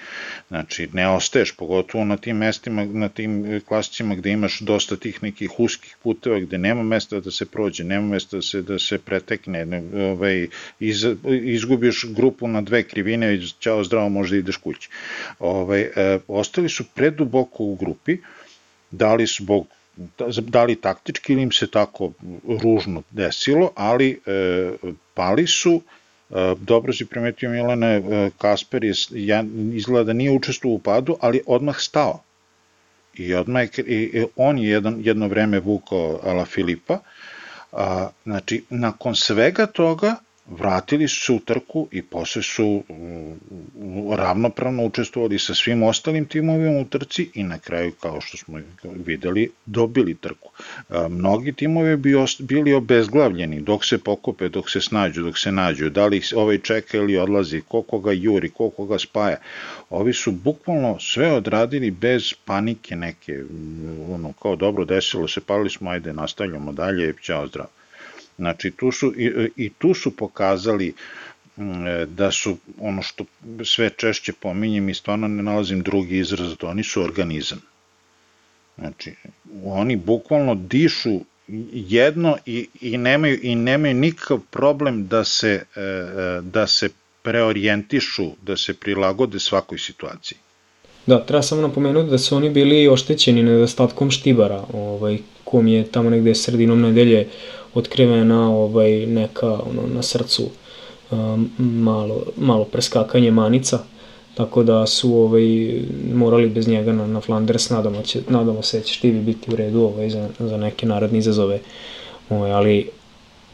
C: Znači, ne ostaješ, pogotovo na tim mestima, na tim klasicima gde imaš dosta tih nekih uskih puteva, gde nema mesta da se prođe, nema mesta da se, da se pretekne, ne, ovaj, iz, izgubiš grupu na dve krivine i ćao zdravo možda ideš kući. Ovaj, e, ostali su preduboko u grupi, da li zbog da li taktički ili im se tako ružno desilo, ali e, pali su dobro si primetio Milane, Kasper je, izgleda da nije učestvovao u padu, ali odmah stao. I odmah je, i on je jedan, jedno vreme vukao Ala Filipa, a, znači, nakon svega toga, vratili su se u trku i posle su mm, ravnopravno učestvovali sa svim ostalim timovima u trci i na kraju, kao što smo videli, dobili trku. Mnogi timovi bi bili obezglavljeni dok se pokupe, dok se snađu, dok se nađu, da li ovaj čeka ili odlazi, koliko ga juri, koliko ga spaja. Ovi su bukvalno sve odradili bez panike neke, ono, kao dobro desilo se, pali smo, ajde, nastavljamo dalje, ćao zdravo. Znači, tu su, i, i tu su pokazali mm, da su ono što sve češće pominjem i stvarno ne nalazim drugi izraz, da oni su organizam. Znači, oni bukvalno dišu jedno i, i, nemaju, i nemaju nikakav problem da se, e, e, da se preorijentišu, da se prilagode svakoj situaciji.
B: Da, treba samo napomenuti da su oni bili oštećeni nedostatkom štibara, ovaj, kom je tamo negde sredinom nedelje otkrivena ovaj, neka ono, na srcu malo, malo preskakanje manica, tako da su ovaj, morali bez njega na, na Flanders, nadamo, će, nadamo se da će Štivi biti u redu ovaj, za, za neke narodne izazove, ovaj, ali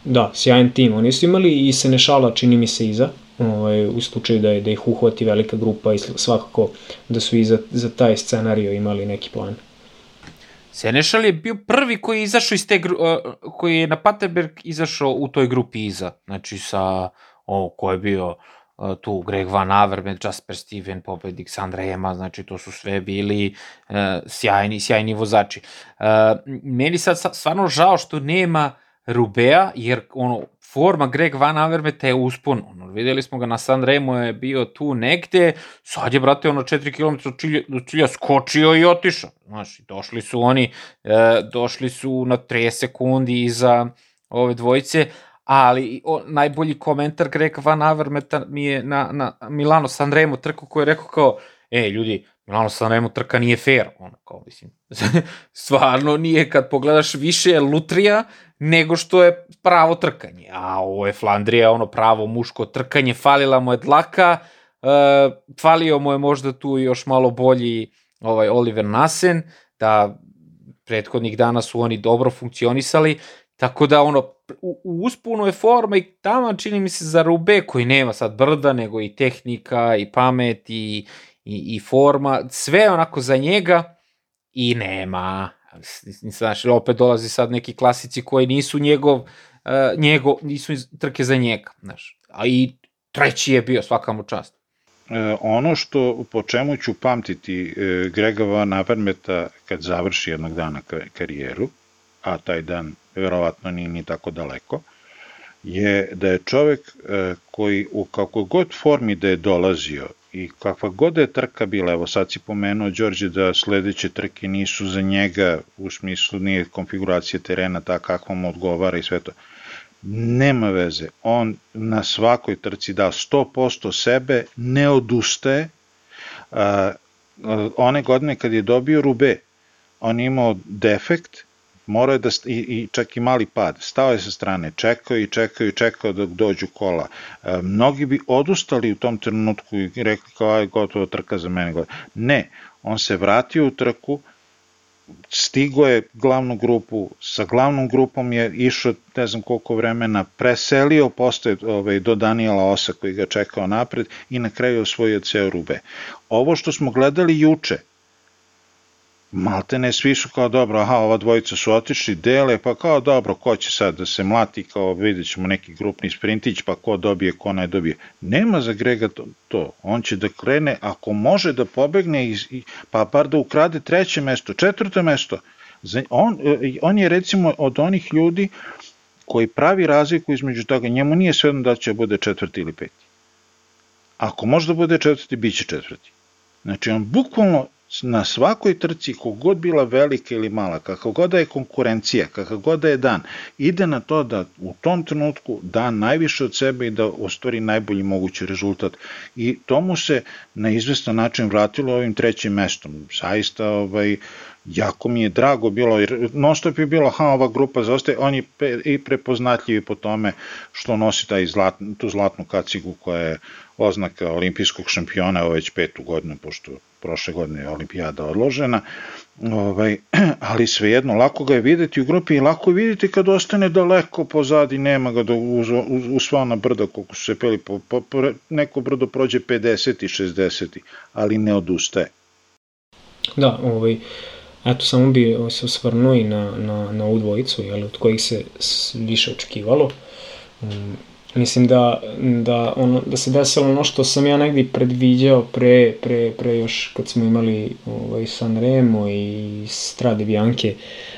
B: da, sjajan tim, oni su imali i Senešala čini mi se iza, ovaj, u slučaju da, je, da ih uhvati velika grupa i svakako da su i za, za taj scenario imali neki plan.
A: Senešal je bio prvi koji je izašao iz te koji je na Paterberg izašao u toj grupi iza. Znači sa o ko je bio tu Greg Van Avermaet, Jasper Steven, pobednik Sandra Ema, znači to su sve bili uh, sjajni, sjajni vozači. Uh, meni sad stvarno žao što nema Rubea, jer ono, forma Greg Van Avermeta je uspon. Ono, videli smo ga na San Remo je bio tu negde, sad je, brate, ono 4 km od cilja, cilja skočio i otišao. Znaš, došli su oni, e, došli su na 3 sekundi iza ove dvojice, ali o, najbolji komentar Greg Van Avermeta mi je na, na Milano San Remo trku koji je rekao kao, e, ljudi, Milano San Remo trka nije fair, ono, kao, mislim, stvarno nije, kad pogledaš više lutrija nego što je pravo trkanje, a ovo je Flandrija, ono, pravo muško trkanje, falila mu je dlaka, uh, falio mu je možda tu još malo bolji ovaj Oliver Nasen, da prethodnih dana su oni dobro funkcionisali, tako da ono, u, u uspunu je forma i tamo čini mi se za Rube koji nema sad brda, nego i tehnika i pamet i, i, i forma, sve onako za njega i nema. Znaš, opet dolazi sad neki klasici koji nisu njegov, uh, njegov nisu trke za njega, znaš. A i treći je bio, svaka mu čast.
C: E, ono što, po čemu ću pamtiti e, Grega Van Avermeta kad završi jednog dana karijeru, a taj dan verovatno nije ni tako daleko, je da je čovek e, koji u kako god formi da je dolazio i kakva god da je trka bila, evo sad si pomenuo Đorđe da sledeće trke nisu za njega, u smislu nije konfiguracija terena ta kakva mu odgovara i sve to. Nema veze, on na svakoj trci da 100% sebe, ne odustaje. A, one godine kad je dobio Rube, on imao defekt morao je da, i, i čak i mali pad, stao je sa strane, čekao i čekao i čekao dok dođu kola. E, mnogi bi odustali u tom trenutku i rekli kao aj gotovo trka za mene. Ne, on se vratio u trku, stigo je glavnu grupu, sa glavnom grupom je išao ne znam koliko vremena, preselio postoje ovaj, do Daniela Osa koji ga čekao napred i na kraju osvojio ceo Rube. Ovo što smo gledali juče, malte ne svi su kao dobro, aha, ova dvojica su otišli, dele, pa kao dobro, ko će sad da se mlati, kao vidjet ćemo neki grupni sprintić, pa ko dobije, ko ne dobije. Nema za Grega to, to. on će da krene, ako može da pobegne, iz, pa bar da ukrade treće mesto, četvrto mesto, on, e, on je recimo od onih ljudi koji pravi razliku između toga, njemu nije svejedno da će bude četvrti ili peti. Ako može da bude četvrti, bit će četvrti. Znači, on bukvalno na svakoj trci, kogod bila velika ili mala, kakav god da je konkurencija, kakav god da je dan, ide na to da u tom trenutku da najviše od sebe i da ostvari najbolji mogući rezultat. I to mu se na izvestan način vratilo ovim trećim mestom. Saista, ovaj, jako mi je drago bilo, jer non stop je bilo, ha, ova grupa zaostaje, on je i prepoznatljivi po tome što nosi taj zlat, tu zlatnu kacigu koja je oznaka olimpijskog šampiona, već petu godinu, pošto prošle godine je olimpijada odložena, ovaj, ali svejedno, lako ga je videti u grupi i lako je videti kad ostane daleko pozadi, nema ga da uz, uz sva brda koliko su se peli, po, po, po, neko brdo prođe 50 i 60, ali ne odustaje.
B: Da, ovaj, eto, samo bi se osvrnuo i na, na, na ovu dvojicu, jel, od kojih se više očekivalo. Um, Mislim da, da, ono, da se desilo ono što sam ja negdje predviđao pre, pre, pre još kad smo imali ovaj, Sanremo i Strade Bianche,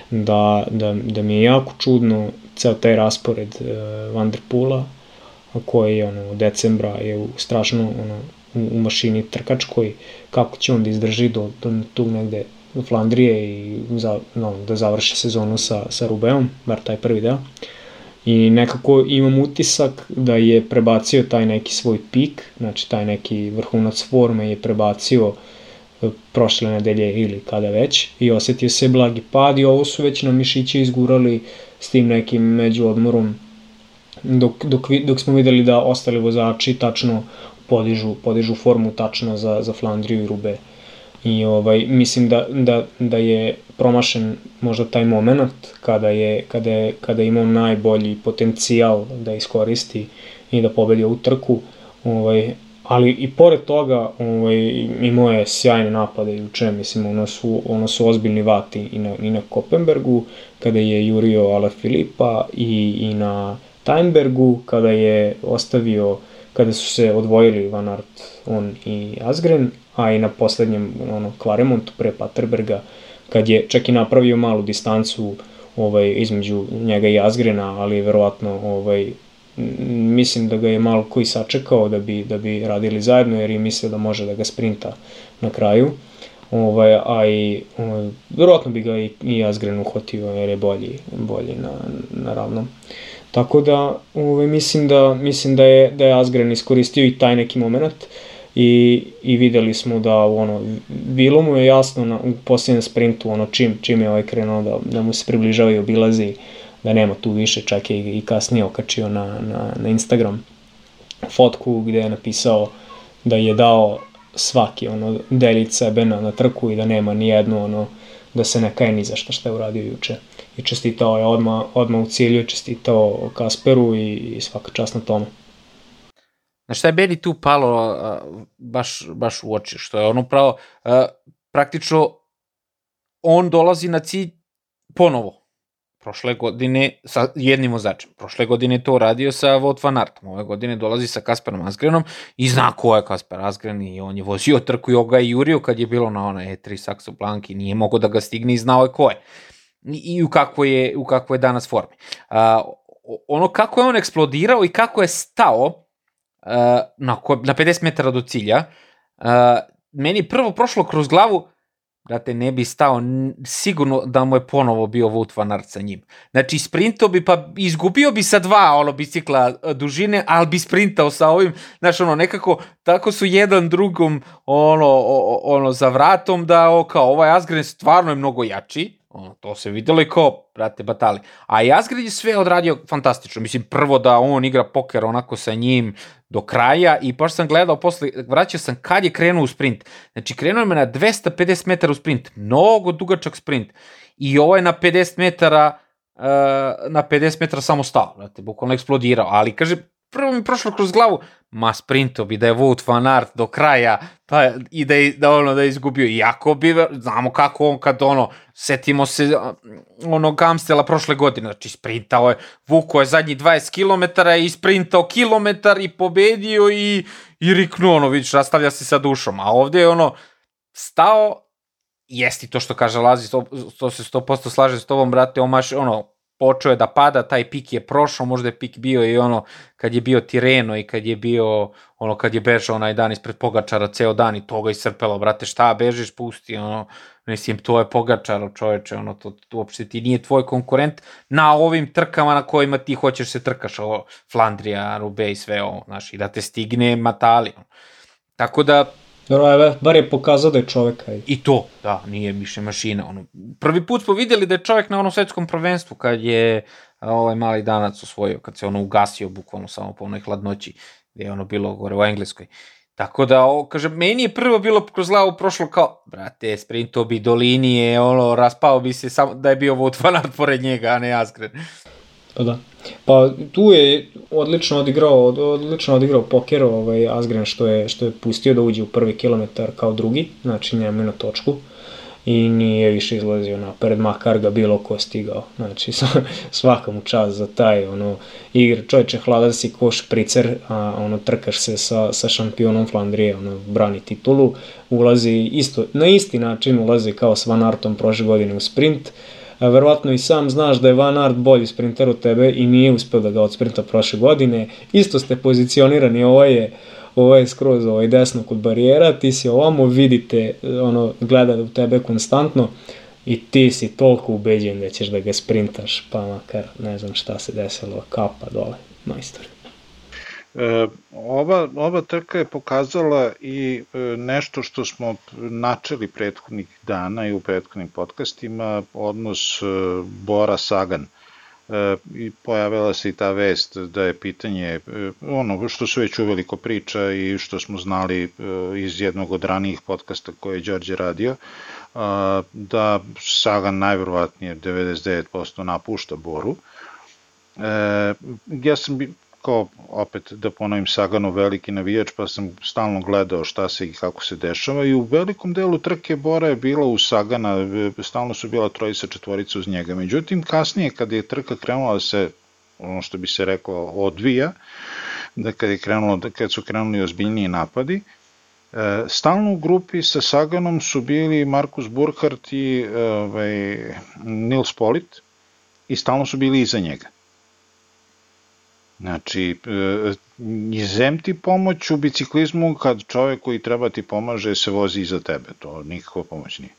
B: da, da, da mi je jako čudno ceo taj raspored uh, Vanderpoola, koji je ono, decembra je u, strašno ono, u, u mašini trkačkoj, kako će on da izdrži do, do tu negde do Flandrije i za, no, da završi sezonu sa, sa Rubeom, bar taj prvi deo. I nekako imam utisak da je prebacio taj neki svoj pik, znači taj neki vrhunac forme je prebacio e, prošle nedelje ili kada već i osetio se blagi pad i ovo su već na mišiće izgurali s tim nekim među odmorom dok, dok, dok smo videli da ostali vozači tačno podižu, podižu formu tačno za, za Flandriju i Rube. I ovaj, mislim da, da, da je promašen možda taj moment kada je, kada je, kada je imao najbolji potencijal da iskoristi i da pobedi ovu trku. Ovaj, ali i pored toga ovaj, imao je sjajne napade juče, mislim, ono su, ono su ozbiljni vati i na, i na Kopenbergu, kada je jurio Ala Filipa i, i na Tajnbergu, kada je ostavio, kada su se odvojili Van Aert, on i Asgren, a i na poslednjem ono, Klaremontu pre Paterberga, kad je čak i napravio malu distancu ovaj, između njega i Asgrena, ali verovatno ovaj, mislim da ga je malo koji sačekao da bi, da bi radili zajedno, jer je mislio da može da ga sprinta na kraju. Ovaj, a i ovaj, verovatno bi ga i, i Asgren uhvatio jer je bolji, bolji na, na ravnom. Tako da ovaj, mislim da mislim da je da je Asgren iskoristio i taj neki moment. Uh, i, i videli smo da ono, bilo mu je jasno na, u posljednjem sprintu ono, čim, čim je ovaj krenuo da, da mu se približava i obilazi da nema tu više, čak je i, kasnije okačio na, na, na Instagram fotku gde je napisao da je dao svaki ono delić sebe na, na trku i da nema ni jednu ono da se ne kaje ni za šta šta je uradio juče. I čestitao je odma, odma u cilju, čestitao Kasperu i, i svaka čast na tome.
A: Znaš šta je meni tu palo uh, baš, baš u oči, što je ono pravo, uh, praktično on dolazi na cilj ponovo. Prošle godine sa jednim vozačem. Prošle godine to radio sa Wout van Aertom. Ove godine dolazi sa Kasperom Asgrenom i zna ko je Kasper Asgren i on je vozio trku i ga je jurio kad je bilo na onaj E3 Saxo Blanc i nije mogo da ga stigne i znao je ko je. I, i u kakvoj je, u kakvoj je danas formi. Uh, ono kako je on eksplodirao i kako je stao uh, na, na 50 metara do cilja, uh, meni prvo prošlo kroz glavu, brate, ne bi stao sigurno da mu je ponovo bio Wout van Aert sa njim. Znači, sprinto bi, pa izgubio bi sa dva ono, bicikla e, dužine, ali bi sprintao sa ovim, znaš, ono, nekako, tako su jedan drugom, ono, ono, za vratom, da, o, kao, ovaj Asgren stvarno je mnogo jači, Ono, to se videlo i kao, brate, batali. A Jazgrid je sve odradio fantastično. Mislim, prvo da on igra poker onako sa njim do kraja i baš sam gledao posle, vraćao sam kad je krenuo u sprint. Znači, krenuo me na 250 metara u sprint. Mnogo dugačak sprint. I ovo je na 50 metara uh, na 50 metara samo stao, znate, bukvalno eksplodirao, ali kaže, prvo mi prošlo kroz glavu, ma sprinto bi da je Wout van Aert do kraja, pa i da, je, da ono da je izgubio, iako bi, znamo kako on kad ono, setimo se ono Gamstela prošle godine, znači sprintao je, vuko je zadnji 20 km i sprintao kilometar i pobedio i, i riknuo ono, vidiš, rastavlja se sa dušom, a ovde je ono, stao, jesti to što kaže Lazi, to, to se 100% slaže s tobom, brate, omaš, ono, počeo je da pada, taj pik je prošao, možda je pik bio i ono kad je bio Tireno i kad je bio ono kad je bežao onaj dan ispred Pogačara ceo dan i to ga iscrpelo, brate, šta bežiš, pusti, ono, mislim, to je Pogačar, čoveče, ono, to, to uopšte ti nije tvoj konkurent na ovim trkama na kojima ti hoćeš se trkaš, ovo, Flandrija, Rube i sve ovo, znaš, i da te stigne Matali. Tako da,
B: Dobro, evo, bar je pokazao da je čovek. Aj.
A: I to, da, nije više mašina. Ono, prvi put smo videli da je čovek na onom svetskom prvenstvu kad je ovaj mali danac osvojio, kad se ono ugasio bukvalno samo po onoj hladnoći, gde je ono bilo gore u Engleskoj. Tako da, o, kaže, meni je prvo bilo kroz glavu prošlo kao, brate, sprinto bi do linije, ono, raspao bi se samo da je bio Wout van pored njega, a ne Askren.
B: Pa da. Pa tu je odlično odigrao, odlično odigrao poker ovaj Asgren što je što je pustio da uđe u prvi kilometar kao drugi, znači njemu na točku i nije više izlazio napred, makar ga bilo ko stigao. Znači, svaka mu čast za taj, ono, igra, čovječe, hlada si ko špricer, a ono, trkaš se sa, sa šampionom Flandrije, ono, brani titulu, ulazi isto, na isti način ulazi kao s Van Artom prošle godine u sprint, uh, verovatno i sam znaš da je Van Aert bolji sprinter od tebe i nije uspeo da ga odsprinta prošle godine. Isto ste pozicionirani, ovo je ovo je skroz ovaj desno kod barijera, ti si ovamo, vidite, ono, gleda u tebe konstantno i ti si toliko ubeđen da ćeš da ga sprintaš, pa makar ne znam šta se desilo, kapa dole, majstor.
C: E, ova, ova trka je pokazala i e, nešto što smo načeli prethodnih dana i u prethodnim podcastima, odnos e, Bora Sagan. I pojavila se i ta vest da je pitanje, ono što su već uveliko priča i što smo znali iz jednog od ranijih podcasta koje je Đorđe radio, da Sagan najverovatnije 99% napušta Boru. ja sam kao, opet da ponovim Sagano veliki navijač, pa sam stalno gledao šta se i kako se dešava i u velikom delu trke Bora je bila u Sagana, stalno su bila trojica četvorica uz njega. Međutim, kasnije kada je trka krenula da se, ono što bi se reklo, odvija, da kad, je krenulo, da kad su krenuli ozbiljniji napadi, e, Stalno u grupi sa Saganom su bili Markus Burkhardt i ovaj, Nils Polit i stalno su bili iza njega. Znači, izem ti pomoć u biciklizmu kad čovek koji treba ti pomaže se vozi iza tebe, to nikakva pomoć nije.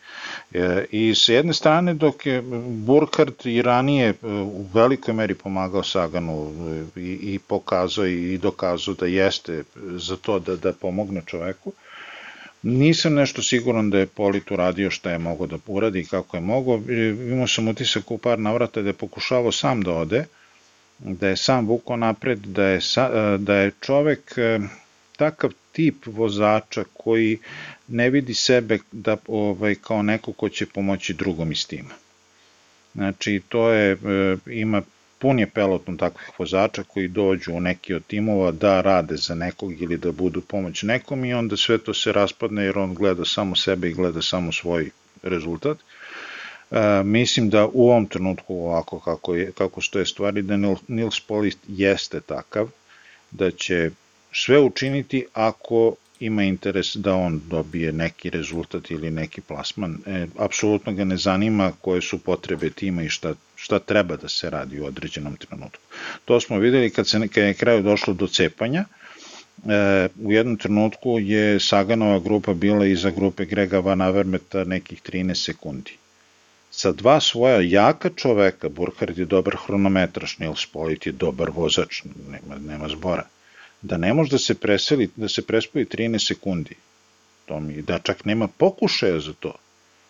C: E, I s jedne strane dok je Burkhardt i ranije e, u velikoj meri pomagao Saganu e, i, i pokazao i dokazao da jeste za to da, da pomogne čoveku, Nisam nešto siguran da je Polit uradio šta je mogo da uradi i kako je mogo. Imao sam utisak u par navrata da je pokušavao sam da ode, da je sam vuko napred, da je, sa, e, da je čovek e, takav tip vozača koji ne vidi sebe da ovaj kao neko ko će pomoći drugom iz tima. Znači to je e, ima pun je peloton takvih vozača koji dođu u neki od timova da rade za nekog ili da budu pomoć nekom i onda sve to se raspadne jer on gleda samo sebe i gleda samo svoj rezultat. E, mislim da u ovom trenutku ovako kako, je, kako stoje stvari, da Nils Polist jeste takav, da će sve učiniti ako ima interes da on dobije neki rezultat ili neki plasman. E, apsolutno ga ne zanima koje su potrebe tima i šta, šta treba da se radi u određenom trenutku. To smo videli kad, se, kad je kraju došlo do cepanja, e, u jednom trenutku je Saganova grupa bila iza grupe Grega Van Avermeta nekih 13 sekundi sa dva svoja jaka čoveka, Burkhardt je dobar hronometraš, Nils Polit je dobar vozač, nema, nema zbora, da ne može da se preseli, da se prespoji 13 sekundi, to mi, da čak nema pokušaja za to.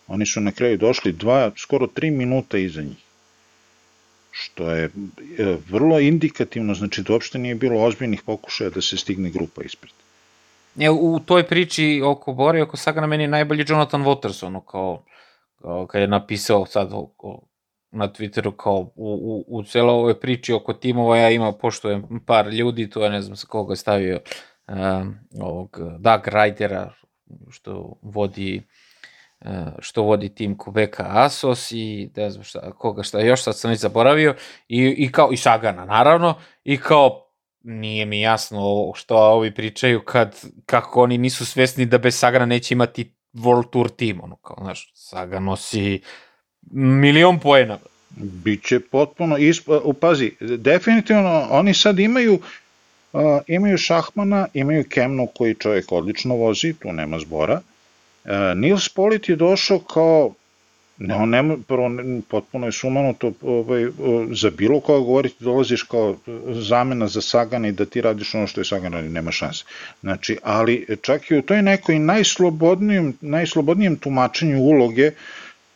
C: Oni su na kraju došli dva, skoro 3 minuta iza njih što je e, vrlo indikativno, znači da uopšte nije bilo ozbiljnih pokušaja da se stigne grupa ispred.
A: E, u toj priči oko Bore, oko Sagana, meni je najbolji Jonathan Waters, ono kao kad je napisao sad na Twitteru kao u, u, u celo ovoj priči oko timova ja ima poštujem par ljudi, to ja ne znam sa koga je stavio um, ovog Doug Rydera što vodi uh, što vodi tim Kubeka Asos i ne znam šta, koga šta još sad sam već zaboravio i, i kao i Sagana naravno i kao nije mi jasno što ovi pričaju kad kako oni nisu svesni da bez Sagana neće imati World Tour tim, ono kao, znaš, Saga nosi milion poena.
C: Biće potpuno, isp... pazi, definitivno oni sad imaju uh, imaju Šahmana, imaju Kemnu koji čovjek odlično vozi, tu nema zbora. Uh, Nils Polit je došao kao Ne, on nema, prvo, potpuno je sumanuto ovaj, za bilo koga govoriti, dolaziš kao zamena za Sagana i da ti radiš ono što je Sagan radi, nema šanse. Znači, ali čak i u toj nekoj najslobodnijem, najslobodnijem tumačenju uloge,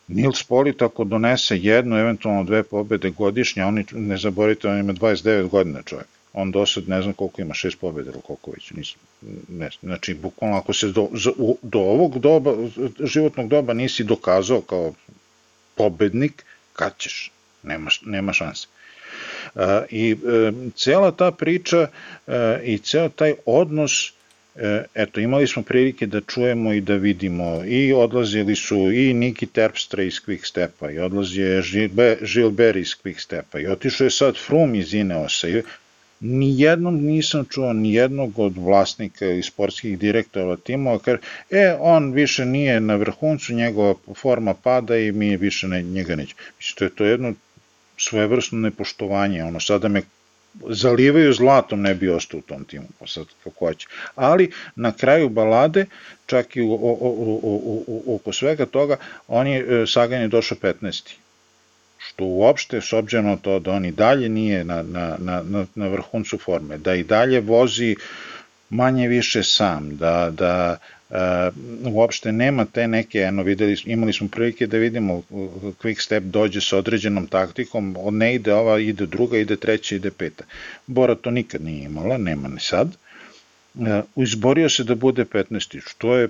C: Nils Polit ako donese jednu, eventualno dve pobede godišnje, oni, ne zaboravite, on ima 29 godina čovjek on do sad ne znam koliko ima, šest pobjeda ili koliko već, nisam, ne, znači bukvalno ako se do, do ovog doba, životnog doba nisi dokazao kao pobednik, kad ćeš, nema, nema šanse. Uh, I uh, cela ta priča uh, i ceo taj odnos eto, imali smo prilike da čujemo i da vidimo i odlazili su i Niki Terpstra iz Quick Stepa i odlazi je Gilbert iz Quick Stepa i otišao je sad Frum iz Ineosa i nijednom nisam čuo nijednog od vlasnika i sportskih direktora timova, ker, e, on više nije na vrhuncu, njegova forma pada i mi više ne, njega neće. Mislim, to je to jedno svojevrsno nepoštovanje, ono, sada me zalivaju zlatom ne bi ostao u tom timu, pa sad kako hoće. Ali na kraju balade, čak i u, u, u, u, u, oko svega toga, on je, e, Sagan je došao 15 što uopšte, s obzirom na to da on i dalje nije na, na, na, na vrhuncu forme, da i dalje vozi manje više sam, da, da uh, uopšte nema te neke, eno videli, imali smo prilike da vidimo Quick Step dođe sa određenom taktikom, od ne ide ova, ide druga, ide treća, ide peta. Bora to nikad nije imala, nema ni sad. Uh, izborio se da bude 15. što je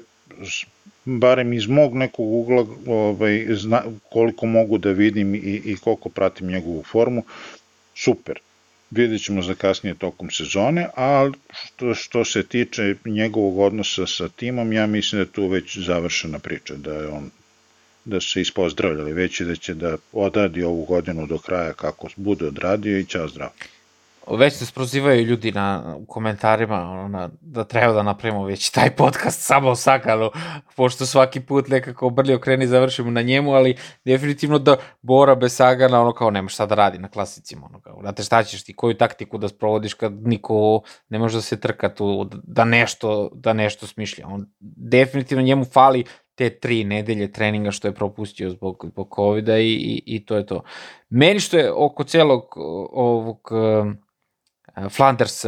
C: barem iz mog nekog ugla ovaj, zna, koliko mogu da vidim i, i koliko pratim njegovu formu, super. Vidjet ćemo za kasnije tokom sezone, a što, što se tiče njegovog odnosa sa timom, ja mislim da je tu već završena priča, da je on da se ispozdravljali već i da će da odradi ovu godinu do kraja kako bude odradio i ćao zdravo
A: već se sprozivaju ljudi na, u komentarima ono, na, da treba da napravimo već taj podcast samo o Sakalu, pošto svaki put nekako brlje okreni završimo na njemu, ali definitivno da Bora bez Sagana ono kao nema šta da radi na klasicima, ono kao, znate šta ćeš ti, koju taktiku da sprovodiš kad niko ne može da se trka tu, da nešto, da nešto smišlja. On definitivno njemu fali te tri nedelje treninga što je propustio zbog, zbog COVID-a i, i, i to je to. Meni što je oko celog ovog Flanders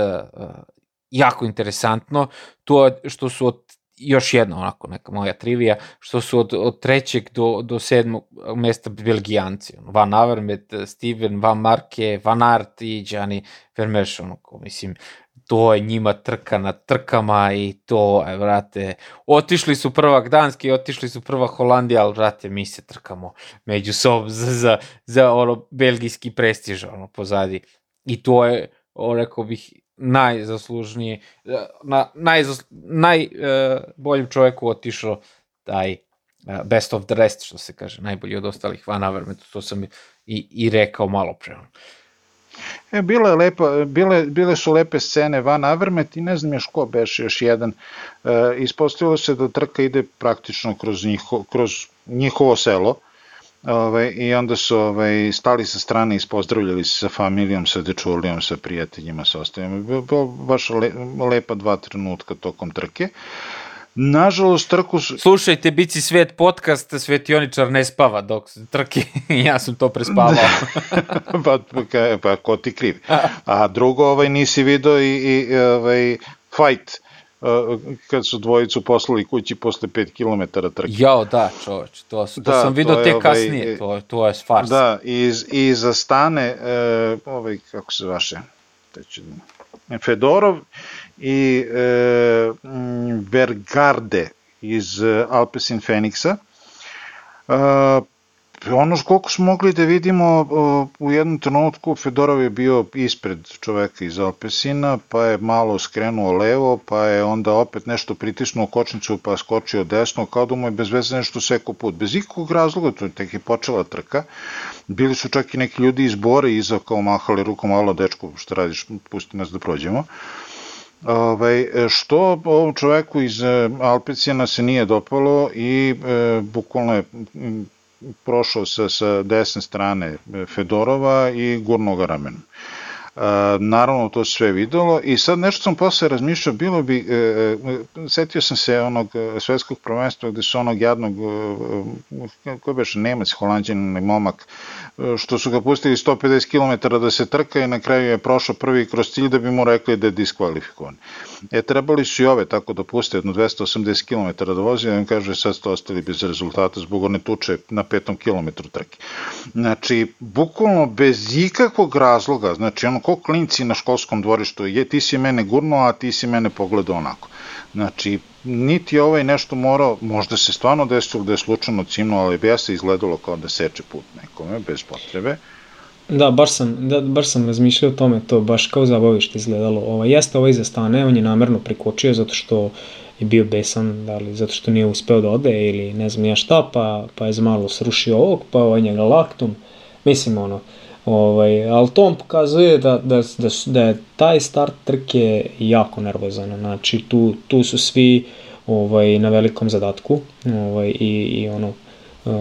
A: jako interesantno, to što su od još jedna onako neka moja trivija, što su od, od trećeg do, do sedmog mesta Belgijanci, Van Avermet, Steven, Van Marke, Van Aert i Gianni Vermeersch, onako, mislim, to je njima trka na trkama i to, e, vrate, otišli su prva Gdanski, otišli su prva Holandija, ali, vrate, mi se trkamo među sobom za, za, za ono belgijski prestiž, ono, pozadi. I to je, o, rekao bih, najzaslužnije, na najzas, najboljim uh, čoveku otišao taj uh, best of the rest, što se kaže, najbolji od ostalih Van Avermetu, to sam i, i rekao malo pre.
C: E, bila je lepa, bile, bile su lepe scene Van Avermet i ne znam još ko beše još jedan. E, ispostavilo se da trka ide praktično kroz, njiho, kroz njihovo selo Ove, ovaj, I onda su ove, ovaj, stali sa strane i pozdravljali se sa familijom, sa dečurlijom, sa prijateljima, sa ostalim. Bilo baš le, lepa dva trenutka tokom trke. Nažalost, trku su...
A: Slušajte, Bici svet podcast, svetioničar ne spava dok se trki. ja sam to prespavao.
C: pa, pa, pa, ko ti kriv. A drugo, ovaj, nisi video i, i ovaj, fight kad su dvojicu poslali kući posle 5 km trke.
A: Jao, da, čoveč, to, to da, sam vidio te ovaj, kasnije, to, to je fars.
C: Da, i, i za stane, e, ovaj, kako se vaše, teći, Fedorov i e, Vergarde iz Alpecin Feniksa. E, ono koliko smo mogli da vidimo u jednom trenutku Fedorov je bio ispred čoveka iz Alpesina, pa je malo skrenuo levo, pa je onda opet nešto pritisnuo kočnicu pa skočio desno, kao da mu je bez veze nešto seko put. Bez ikakvog razloga, to je tek i počela trka. Bili su čak i neki ljudi iz Bore iza kao mahali rukom, malo dečko, što radiš, pusti nas da prođemo. Ovaj, što ovom čoveku iz Alpecijana se nije dopalo i e, bukvalno je prošao sa, sa desne strane Fedorova i gurno ga ramenom. Naravno, to sve videlo i sad nešto sam posle razmišljao, bilo bi, e, e, setio sam se onog e, svetskog prvenstva gde su onog jadnog, ko je beš, Nemac, Holandjan, momak, što su ga pustili 150 km da se trka i na kraju je prošao prvi kroz cilj da bi mu rekli da je diskvalifikovan. E, trebali su i ove tako da puste jedno 280 km da vozi, da im kaže sad ste ostali bez rezultata zbog one tuče na petom kilometru trke. Znači, bukvalno bez ikakvog razloga, znači ono ko klinci na školskom dvorištu, je ti si mene gurno, a ti si mene pogledao onako. Znači, niti ovaj nešto morao, možda se stvarno desilo da je slučajno cimno, ali bi ja se izgledalo kao da seče put nekome, bez potrebe.
B: Da, baš sam, da, baš sam razmišljao o tome, to baš kao zabavište izgledalo. Ovo, jeste ovaj zastane, on je namerno prekočio zato što je bio besan, da li zato što nije uspeo da ode ili ne znam ja šta, pa, pa je za malo srušio ovog, pa ovaj njega laktom. Mislim, ono, Ovaj, ali to on pokazuje da, da, da, da je taj start trke jako nervozan. Znači, tu, tu su svi ovaj, na velikom zadatku ovaj, i, i ono, uh,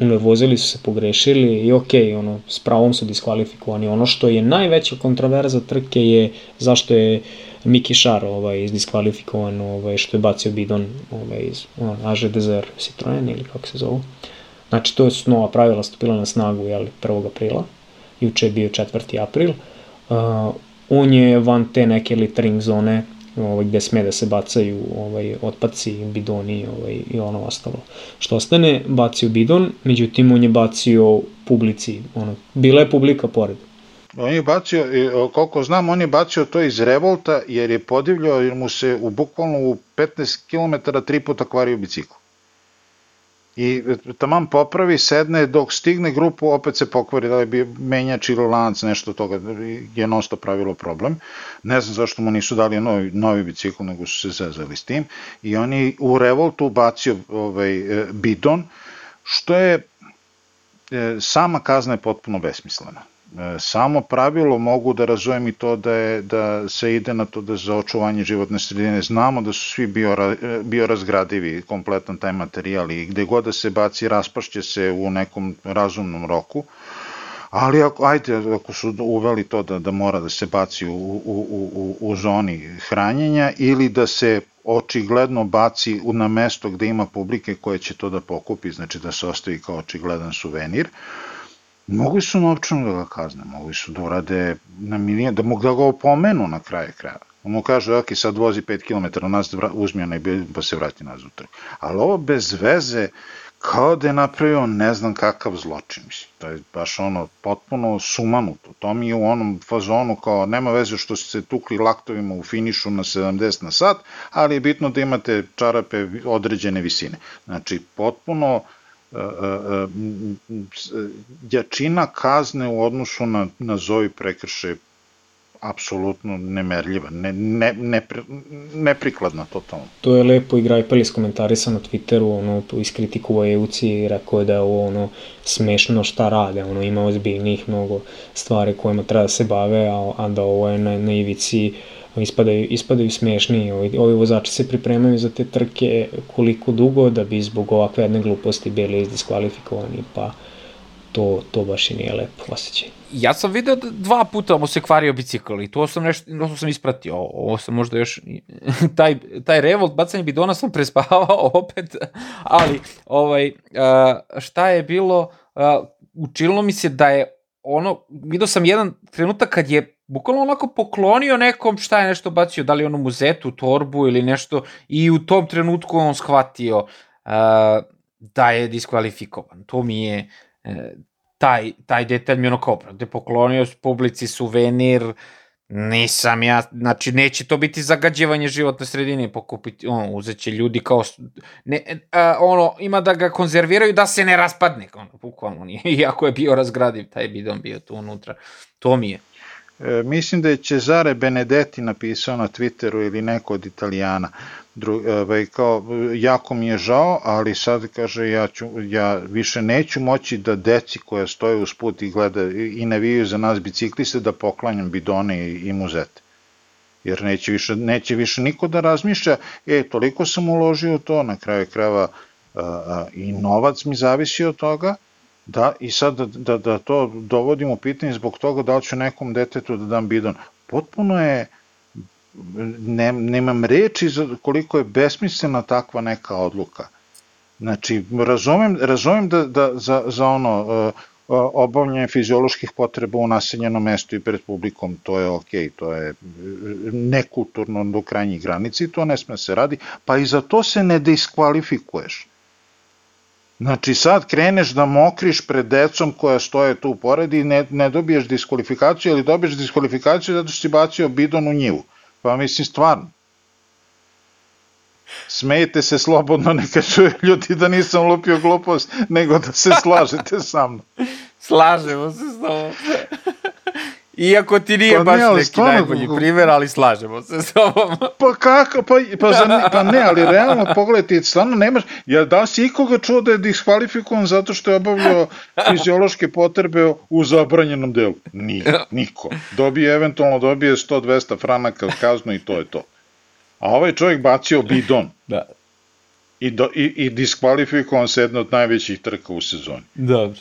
B: unevozili su se, pogrešili i ok, ono, s pravom su diskvalifikovani. Ono što je najveća kontroverza trke je zašto je Miki Šar ovaj, izdiskvalifikovan, ovaj, što je bacio bidon ovaj, iz uh, AŽDZR Citroen ili kako se zovu. Znači, to su nova pravila stupila na snagu jel, 1. aprila juče je bio 4. april, uh, on je van te neke littering zone ovaj, gde sme da se bacaju ovaj, otpaci, bidoni ovaj, i ono ostalo. Što ostane, bacio bidon, međutim on je bacio publici, ono, bila je publika pored.
C: On je bacio, koliko znam, on je bacio to iz revolta jer je podivljao jer mu se u bukvalno u 15 km tri puta kvario bicikl i taman popravi, sedne, dok stigne grupu, opet se pokvari, da li bi menjač ili lanac, nešto toga, je nosto pravilo problem. Ne znam zašto mu nisu dali novi, novi bicikl, nego su se zezali s tim. I oni u revoltu bacio ovaj, e, bidon, što je, e, sama kazna je potpuno besmislena. E, samo pravilo mogu da razumem i to da, je, da se ide na to da za očuvanje životne sredine. Znamo da su svi bio, e, biorazgradivi kompletan taj materijal i gde god da se baci raspašće se u nekom razumnom roku. Ali ako, ajde, ako su uveli to da, da mora da se baci u, u, u, u zoni hranjenja ili da se očigledno baci na mesto gde ima publike koje će to da pokupi, znači da se ostavi kao očigledan suvenir, uh, Mogli su novčano da ga kazne, mogli su da urade na milijon, da mogu da ga opomenu na kraju kraja. On mu kaže, ok, sad vozi 5 km, nas uzmi onaj bil, pa se vrati nazad u trg. Ali ovo bez veze, kao da je napravio ne znam kakav zločin, mislim. To je baš ono potpuno sumanuto. To mi je u onom fazonu kao nema veze što ste se tukli laktovima u finišu na 70 na sat, ali je bitno da imate čarape određene visine. Znači, potpuno jačina kazne u odnosu na, na zovi prekrše apsolutno nemerljiva, ne, ne, ne, neprikladna totalno.
B: To je lepo i Grajpel iskomentarisao na Twitteru, ono, iskritikovao je Uci i rekao da je ovo ono, smešno šta rade, ono, ima ozbiljnih mnogo stvari kojima treba da se bave, a, a da ovo je na, na ivici uh, ispadaju, ispadaju smešni. Ovi, ovi vozači se pripremaju za te trke koliko dugo da bi zbog ovakve jedne gluposti bili izdiskwalifikovani, pa to, to baš i nije lepo osjećaj.
A: Ja sam video da dva puta mu se kvario bicikl i to sam nešto, to sam ispratio, ovo sam možda još, taj, taj revolt, bacanje bidona sam prespavao opet, ali ovaj, šta je bilo, učinilo mi se da je ono, vidio sam jedan trenutak kad je bukvalno onako poklonio nekom šta je nešto bacio, da li ono muzetu, torbu ili nešto i u tom trenutku on shvatio uh, da je diskvalifikovan. To mi je uh, taj, taj detalj mi ono kao, da poklonio publici suvenir, nisam ja, znači neće to biti zagađivanje životne sredine, pokupiti, ono, uzet će ljudi kao, ne, a, ono, ima da ga konzerviraju da se ne raspadne, ono, bukvalno nije, iako je bio razgradiv, taj bidon bio tu unutra, to mi je.
C: E, mislim da je Cesare Benedetti napisao na Twitteru ili neko od Italijana, dru, ovaj, kao, jako mi je žao, ali sad kaže ja, ću, ja više neću moći da deci koja stoje uz put i gleda i navijaju za nas bicikliste da poklanjam bidone i, i muzete. Jer neće više, neće više niko da razmišlja, e, toliko sam uložio to, na kraju krava i novac mi zavisi od toga, da, i sad da, da, da to dovodim u pitanje zbog toga da li ću nekom detetu da dam bidon. Potpuno je, ne, nemam reči za koliko je besmislena takva neka odluka. Znači, razumem, razumem da, da za, za ono, uh, obavljanje fizioloških potreba u naseljenom mestu i pred publikom, to je ok, to je nekulturno do krajnjih granici, to ne sme se radi, pa i za to se ne diskvalifikuješ. Znači sad kreneš da mokriš pred decom koja stoje tu pored i ne, ne dobiješ diskvalifikaciju ili dobiješ diskvalifikaciju zato što si bacio bidon u njivu. Pa mislim stvarno. Smejete se slobodno, neka čuje ljudi da nisam lupio glupost, nego da se slažete sa mnom.
A: Slažemo se s tobom. Iako ti nije pa, baš ne, neki stvarno, najbolji primjer, ali slažemo se s tobom.
C: Pa kako, pa, pa, za, pa ne, ali realno pogledajte, stvarno nemaš, ja da si ikoga čuo da je diskvalifikovan zato što je obavljao fiziološke potrebe u zabranjenom delu? Nije, niko. Dobije, eventualno dobije 100-200 franaka kaznu i to je to. A ovaj čovjek bacio bidon.
A: da.
C: I, do, i, i diskvalifikovan se jedna od najvećih trka u sezoni.
A: Dobro.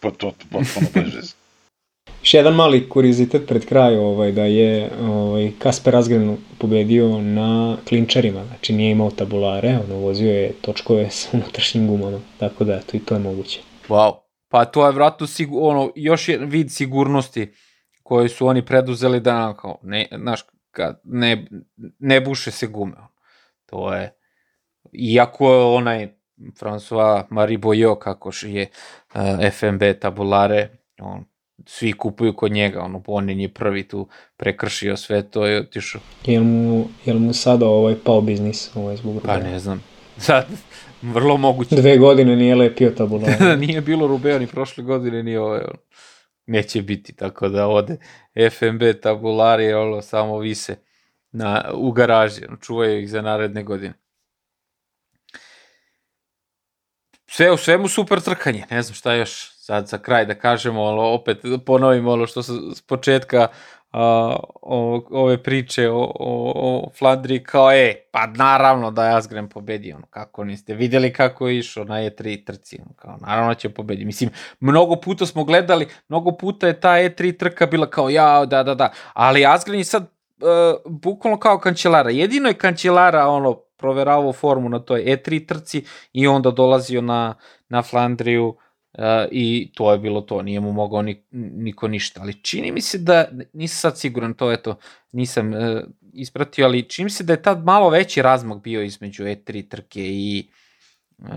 C: Pa to potpuno bez veze.
B: Još jedan mali kurizitet pred kraj ovaj, da je ovaj, Kasper Asgren pobedio na klinčarima, znači nije imao tabulare, ono vozio je točkove sa unutrašnjim gumama, tako da eto i to je moguće.
A: Wow, pa to je vratno sigur, ono, još je vid sigurnosti koji su oni preduzeli da kao, ne, znaš, kad ne, ne buše se gume. To je, iako je onaj François Marie Boyo, kako je uh, FMB tabulare, on svi kupuju kod njega, ono, on je prvi tu prekršio sve to i otišao.
B: Jel mu, jel mu sada ovaj pao biznis ovaj zbog?
A: Pa ne znam. Sad, vrlo moguće.
B: Dve godine nije lepio tabulara.
A: nije bilo Rubea ni prošle godine, ni ovaj, ono, neće biti, tako da ode FMB tabulari, ono, samo vise na, u garaži, ono, čuvaju ih za naredne godine. Sve u svemu super trkanje, ne znam šta još sad za kraj da kažemo, ali opet ponovimo ono što s početka a, o, ove priče o, o, o Flandri kao, e, pa naravno da je Asgren pobedi, ono, kako niste videli kako je išao na E3 trci, ono, kao, naravno će pobedi. Mislim, mnogo puta smo gledali, mnogo puta je ta E3 trka bila kao, ja, da, da, da, ali Asgren je sad uh, bukvalno kao kancelara. Jedino je kancelara, ono, proveravao formu na toj E3 trci i onda dolazio na, na Flandriju Uh, i to je bilo to, nije mu mogao ni, niko ništa, ali čini mi se da, nisam sad siguran, to eto, nisam uh, ispratio, ali čini mi se da je tad malo veći razmak bio između E3 trke i, uh,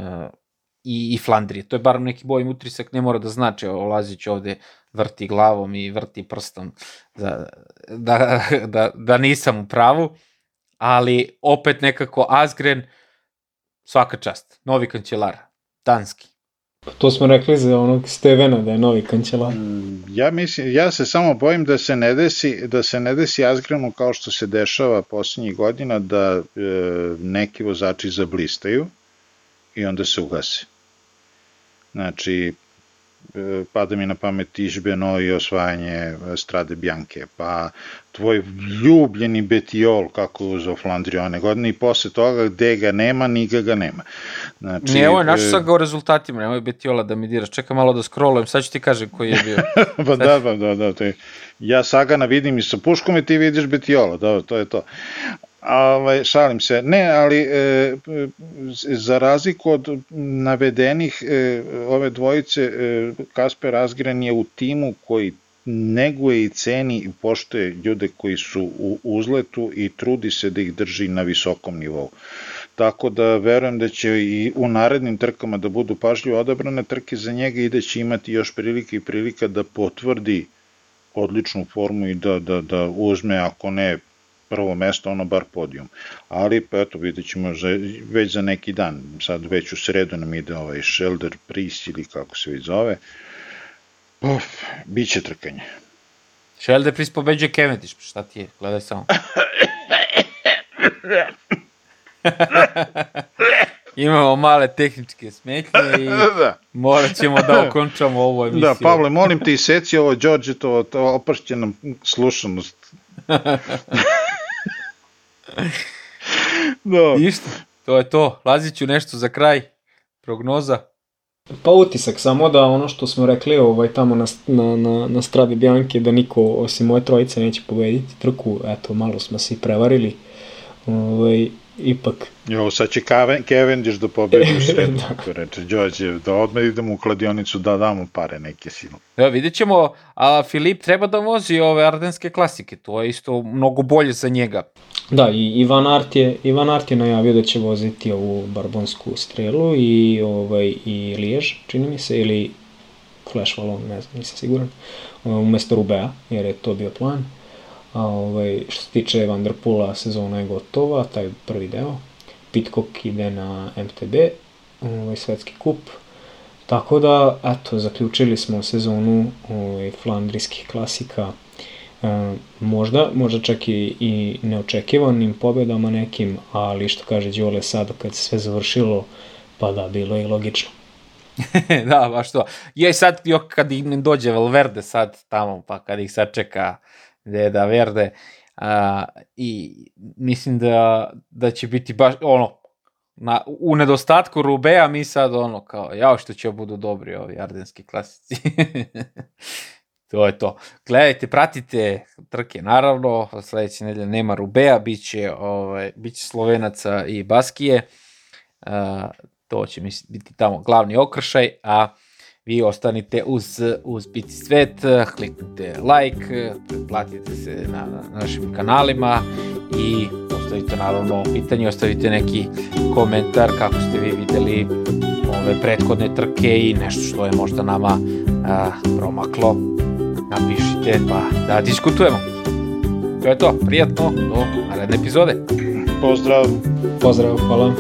A: i, i Flandrije, to je bar neki bojim utrisak, ne mora da znači, Olazić ovde vrti glavom i vrti prstom da, da, da, da nisam u pravu, ali opet nekako Asgren, svaka čast, novi kancelar, danski,
B: To smo rekli za onog Stevena da je novi kancelar. Mm,
C: ja mislim, ja se samo bojim da se ne desi, da se ne desi Asgrenu kao što se dešava poslednjih godina da e, neki vozači zablistaju i onda se ugase. Znači, pada mi na pamet Išbeno i osvajanje e, Strade Bjanke, pa tvoj ljubljeni Betiol, kako je uzao Flandriju one godine i posle toga gde ga nema, niga ga nema.
A: Znači, ne, ovo je našao sam ga u rezultatima, nemoj Betiola da mi diraš, čekaj malo da scrollujem, sad ću ti kažem koji je bio.
C: pa da, pa da, da, to je, ja Sagana vidim i sa puškom i ti vidiš Betiola, da, to je to. Ovaj, šalim se. Ne, ali e, za razliku od navedenih e, ove dvojice, e, Kasper Asgren je u timu koji neguje i ceni i poštoje ljude koji su u uzletu i trudi se da ih drži na visokom nivou. Tako da verujem da će i u narednim trkama da budu pažljivo odabrane trke za njega i da će imati još prilike i prilika da potvrdi odličnu formu i da, da, da uzme, ako ne prvo mesto, ono bar podijum. Ali, pa eto, vidjet ćemo za, već za neki dan, sad već u sredu nam ide ovaj Shelder Priest ili kako se već zove, Uf, bit će trkanje.
A: Shelder Priest pobeđuje Cavendish, pa šta ti je, gledaj samo. Imamo male tehničke smetnje i da. morat ćemo da okončamo ovo emisiju.
C: Da, Pavle, molim te iseci ovo Đorđetovo, to opršćena slušanost.
A: da. Ništa, to je to. Laziću nešto za kraj. Prognoza?
B: Pa utisak, samo da ono što smo rekli ovaj, tamo na, na, na, na stradi Bjanke, da niko osim moje trojice neće pobediti trku, eto, malo smo se i prevarili. Ovaj, ipak...
C: Jo, sad će Cavendish da pobedi u sredu, da. kako reče Đorđe, da odmah idemo u kladionicu da damo pare neke silo.
A: Da, vidjet ćemo, a Filip treba da vozi ove ardenske klasike, to je isto mnogo bolje za njega.
B: Da, i Ivan Art je, Ivan Art je najavio da će voziti ovu barbonsku strelu i, ovaj, i Lijež, čini mi se, ili Flash Wallon, ne znam, nisam siguran, umesto Rubea, jer je to bio plan. A ovaj, što se tiče Vanderpula, sezona je gotova, taj prvi deo. Pitcock ide na MTB, ovaj, svetski kup. Tako da, eto, zaključili smo sezonu ovaj, flandrijskih klasika e, možda, možda čak i, i neočekivanim pobedama nekim, ali što kaže Đole sad kad se sve završilo, pa da, bilo je logično.
A: da, baš to. Je sad, jo, kad im dođe Valverde sad tamo, pa kad ih sad čeka Deda Verde, a, i mislim da, da će biti baš, ono, na, u nedostatku Rubea mi sad ono kao, jao što će budu dobri ovi ardenski klasici. to je to. Gledajte, pratite trke, naravno, sledeće nedelje nema Rubea, bit će, ovaj, bit će Slovenaca i Baskije, uh, to će mislim, biti tamo glavni okršaj, a vi ostanite uz, uz Biti Svet, kliknite like, platite se na, na našim kanalima i ostavite naravno pitanje, ostavite neki komentar kako ste vi videli ove prethodne trke i nešto što je možda nama a, promaklo. Napišite pa da diskutujemo. To je to, prijatno, do naredne epizode.
C: Pozdrav!
B: Pozdrav, hvala.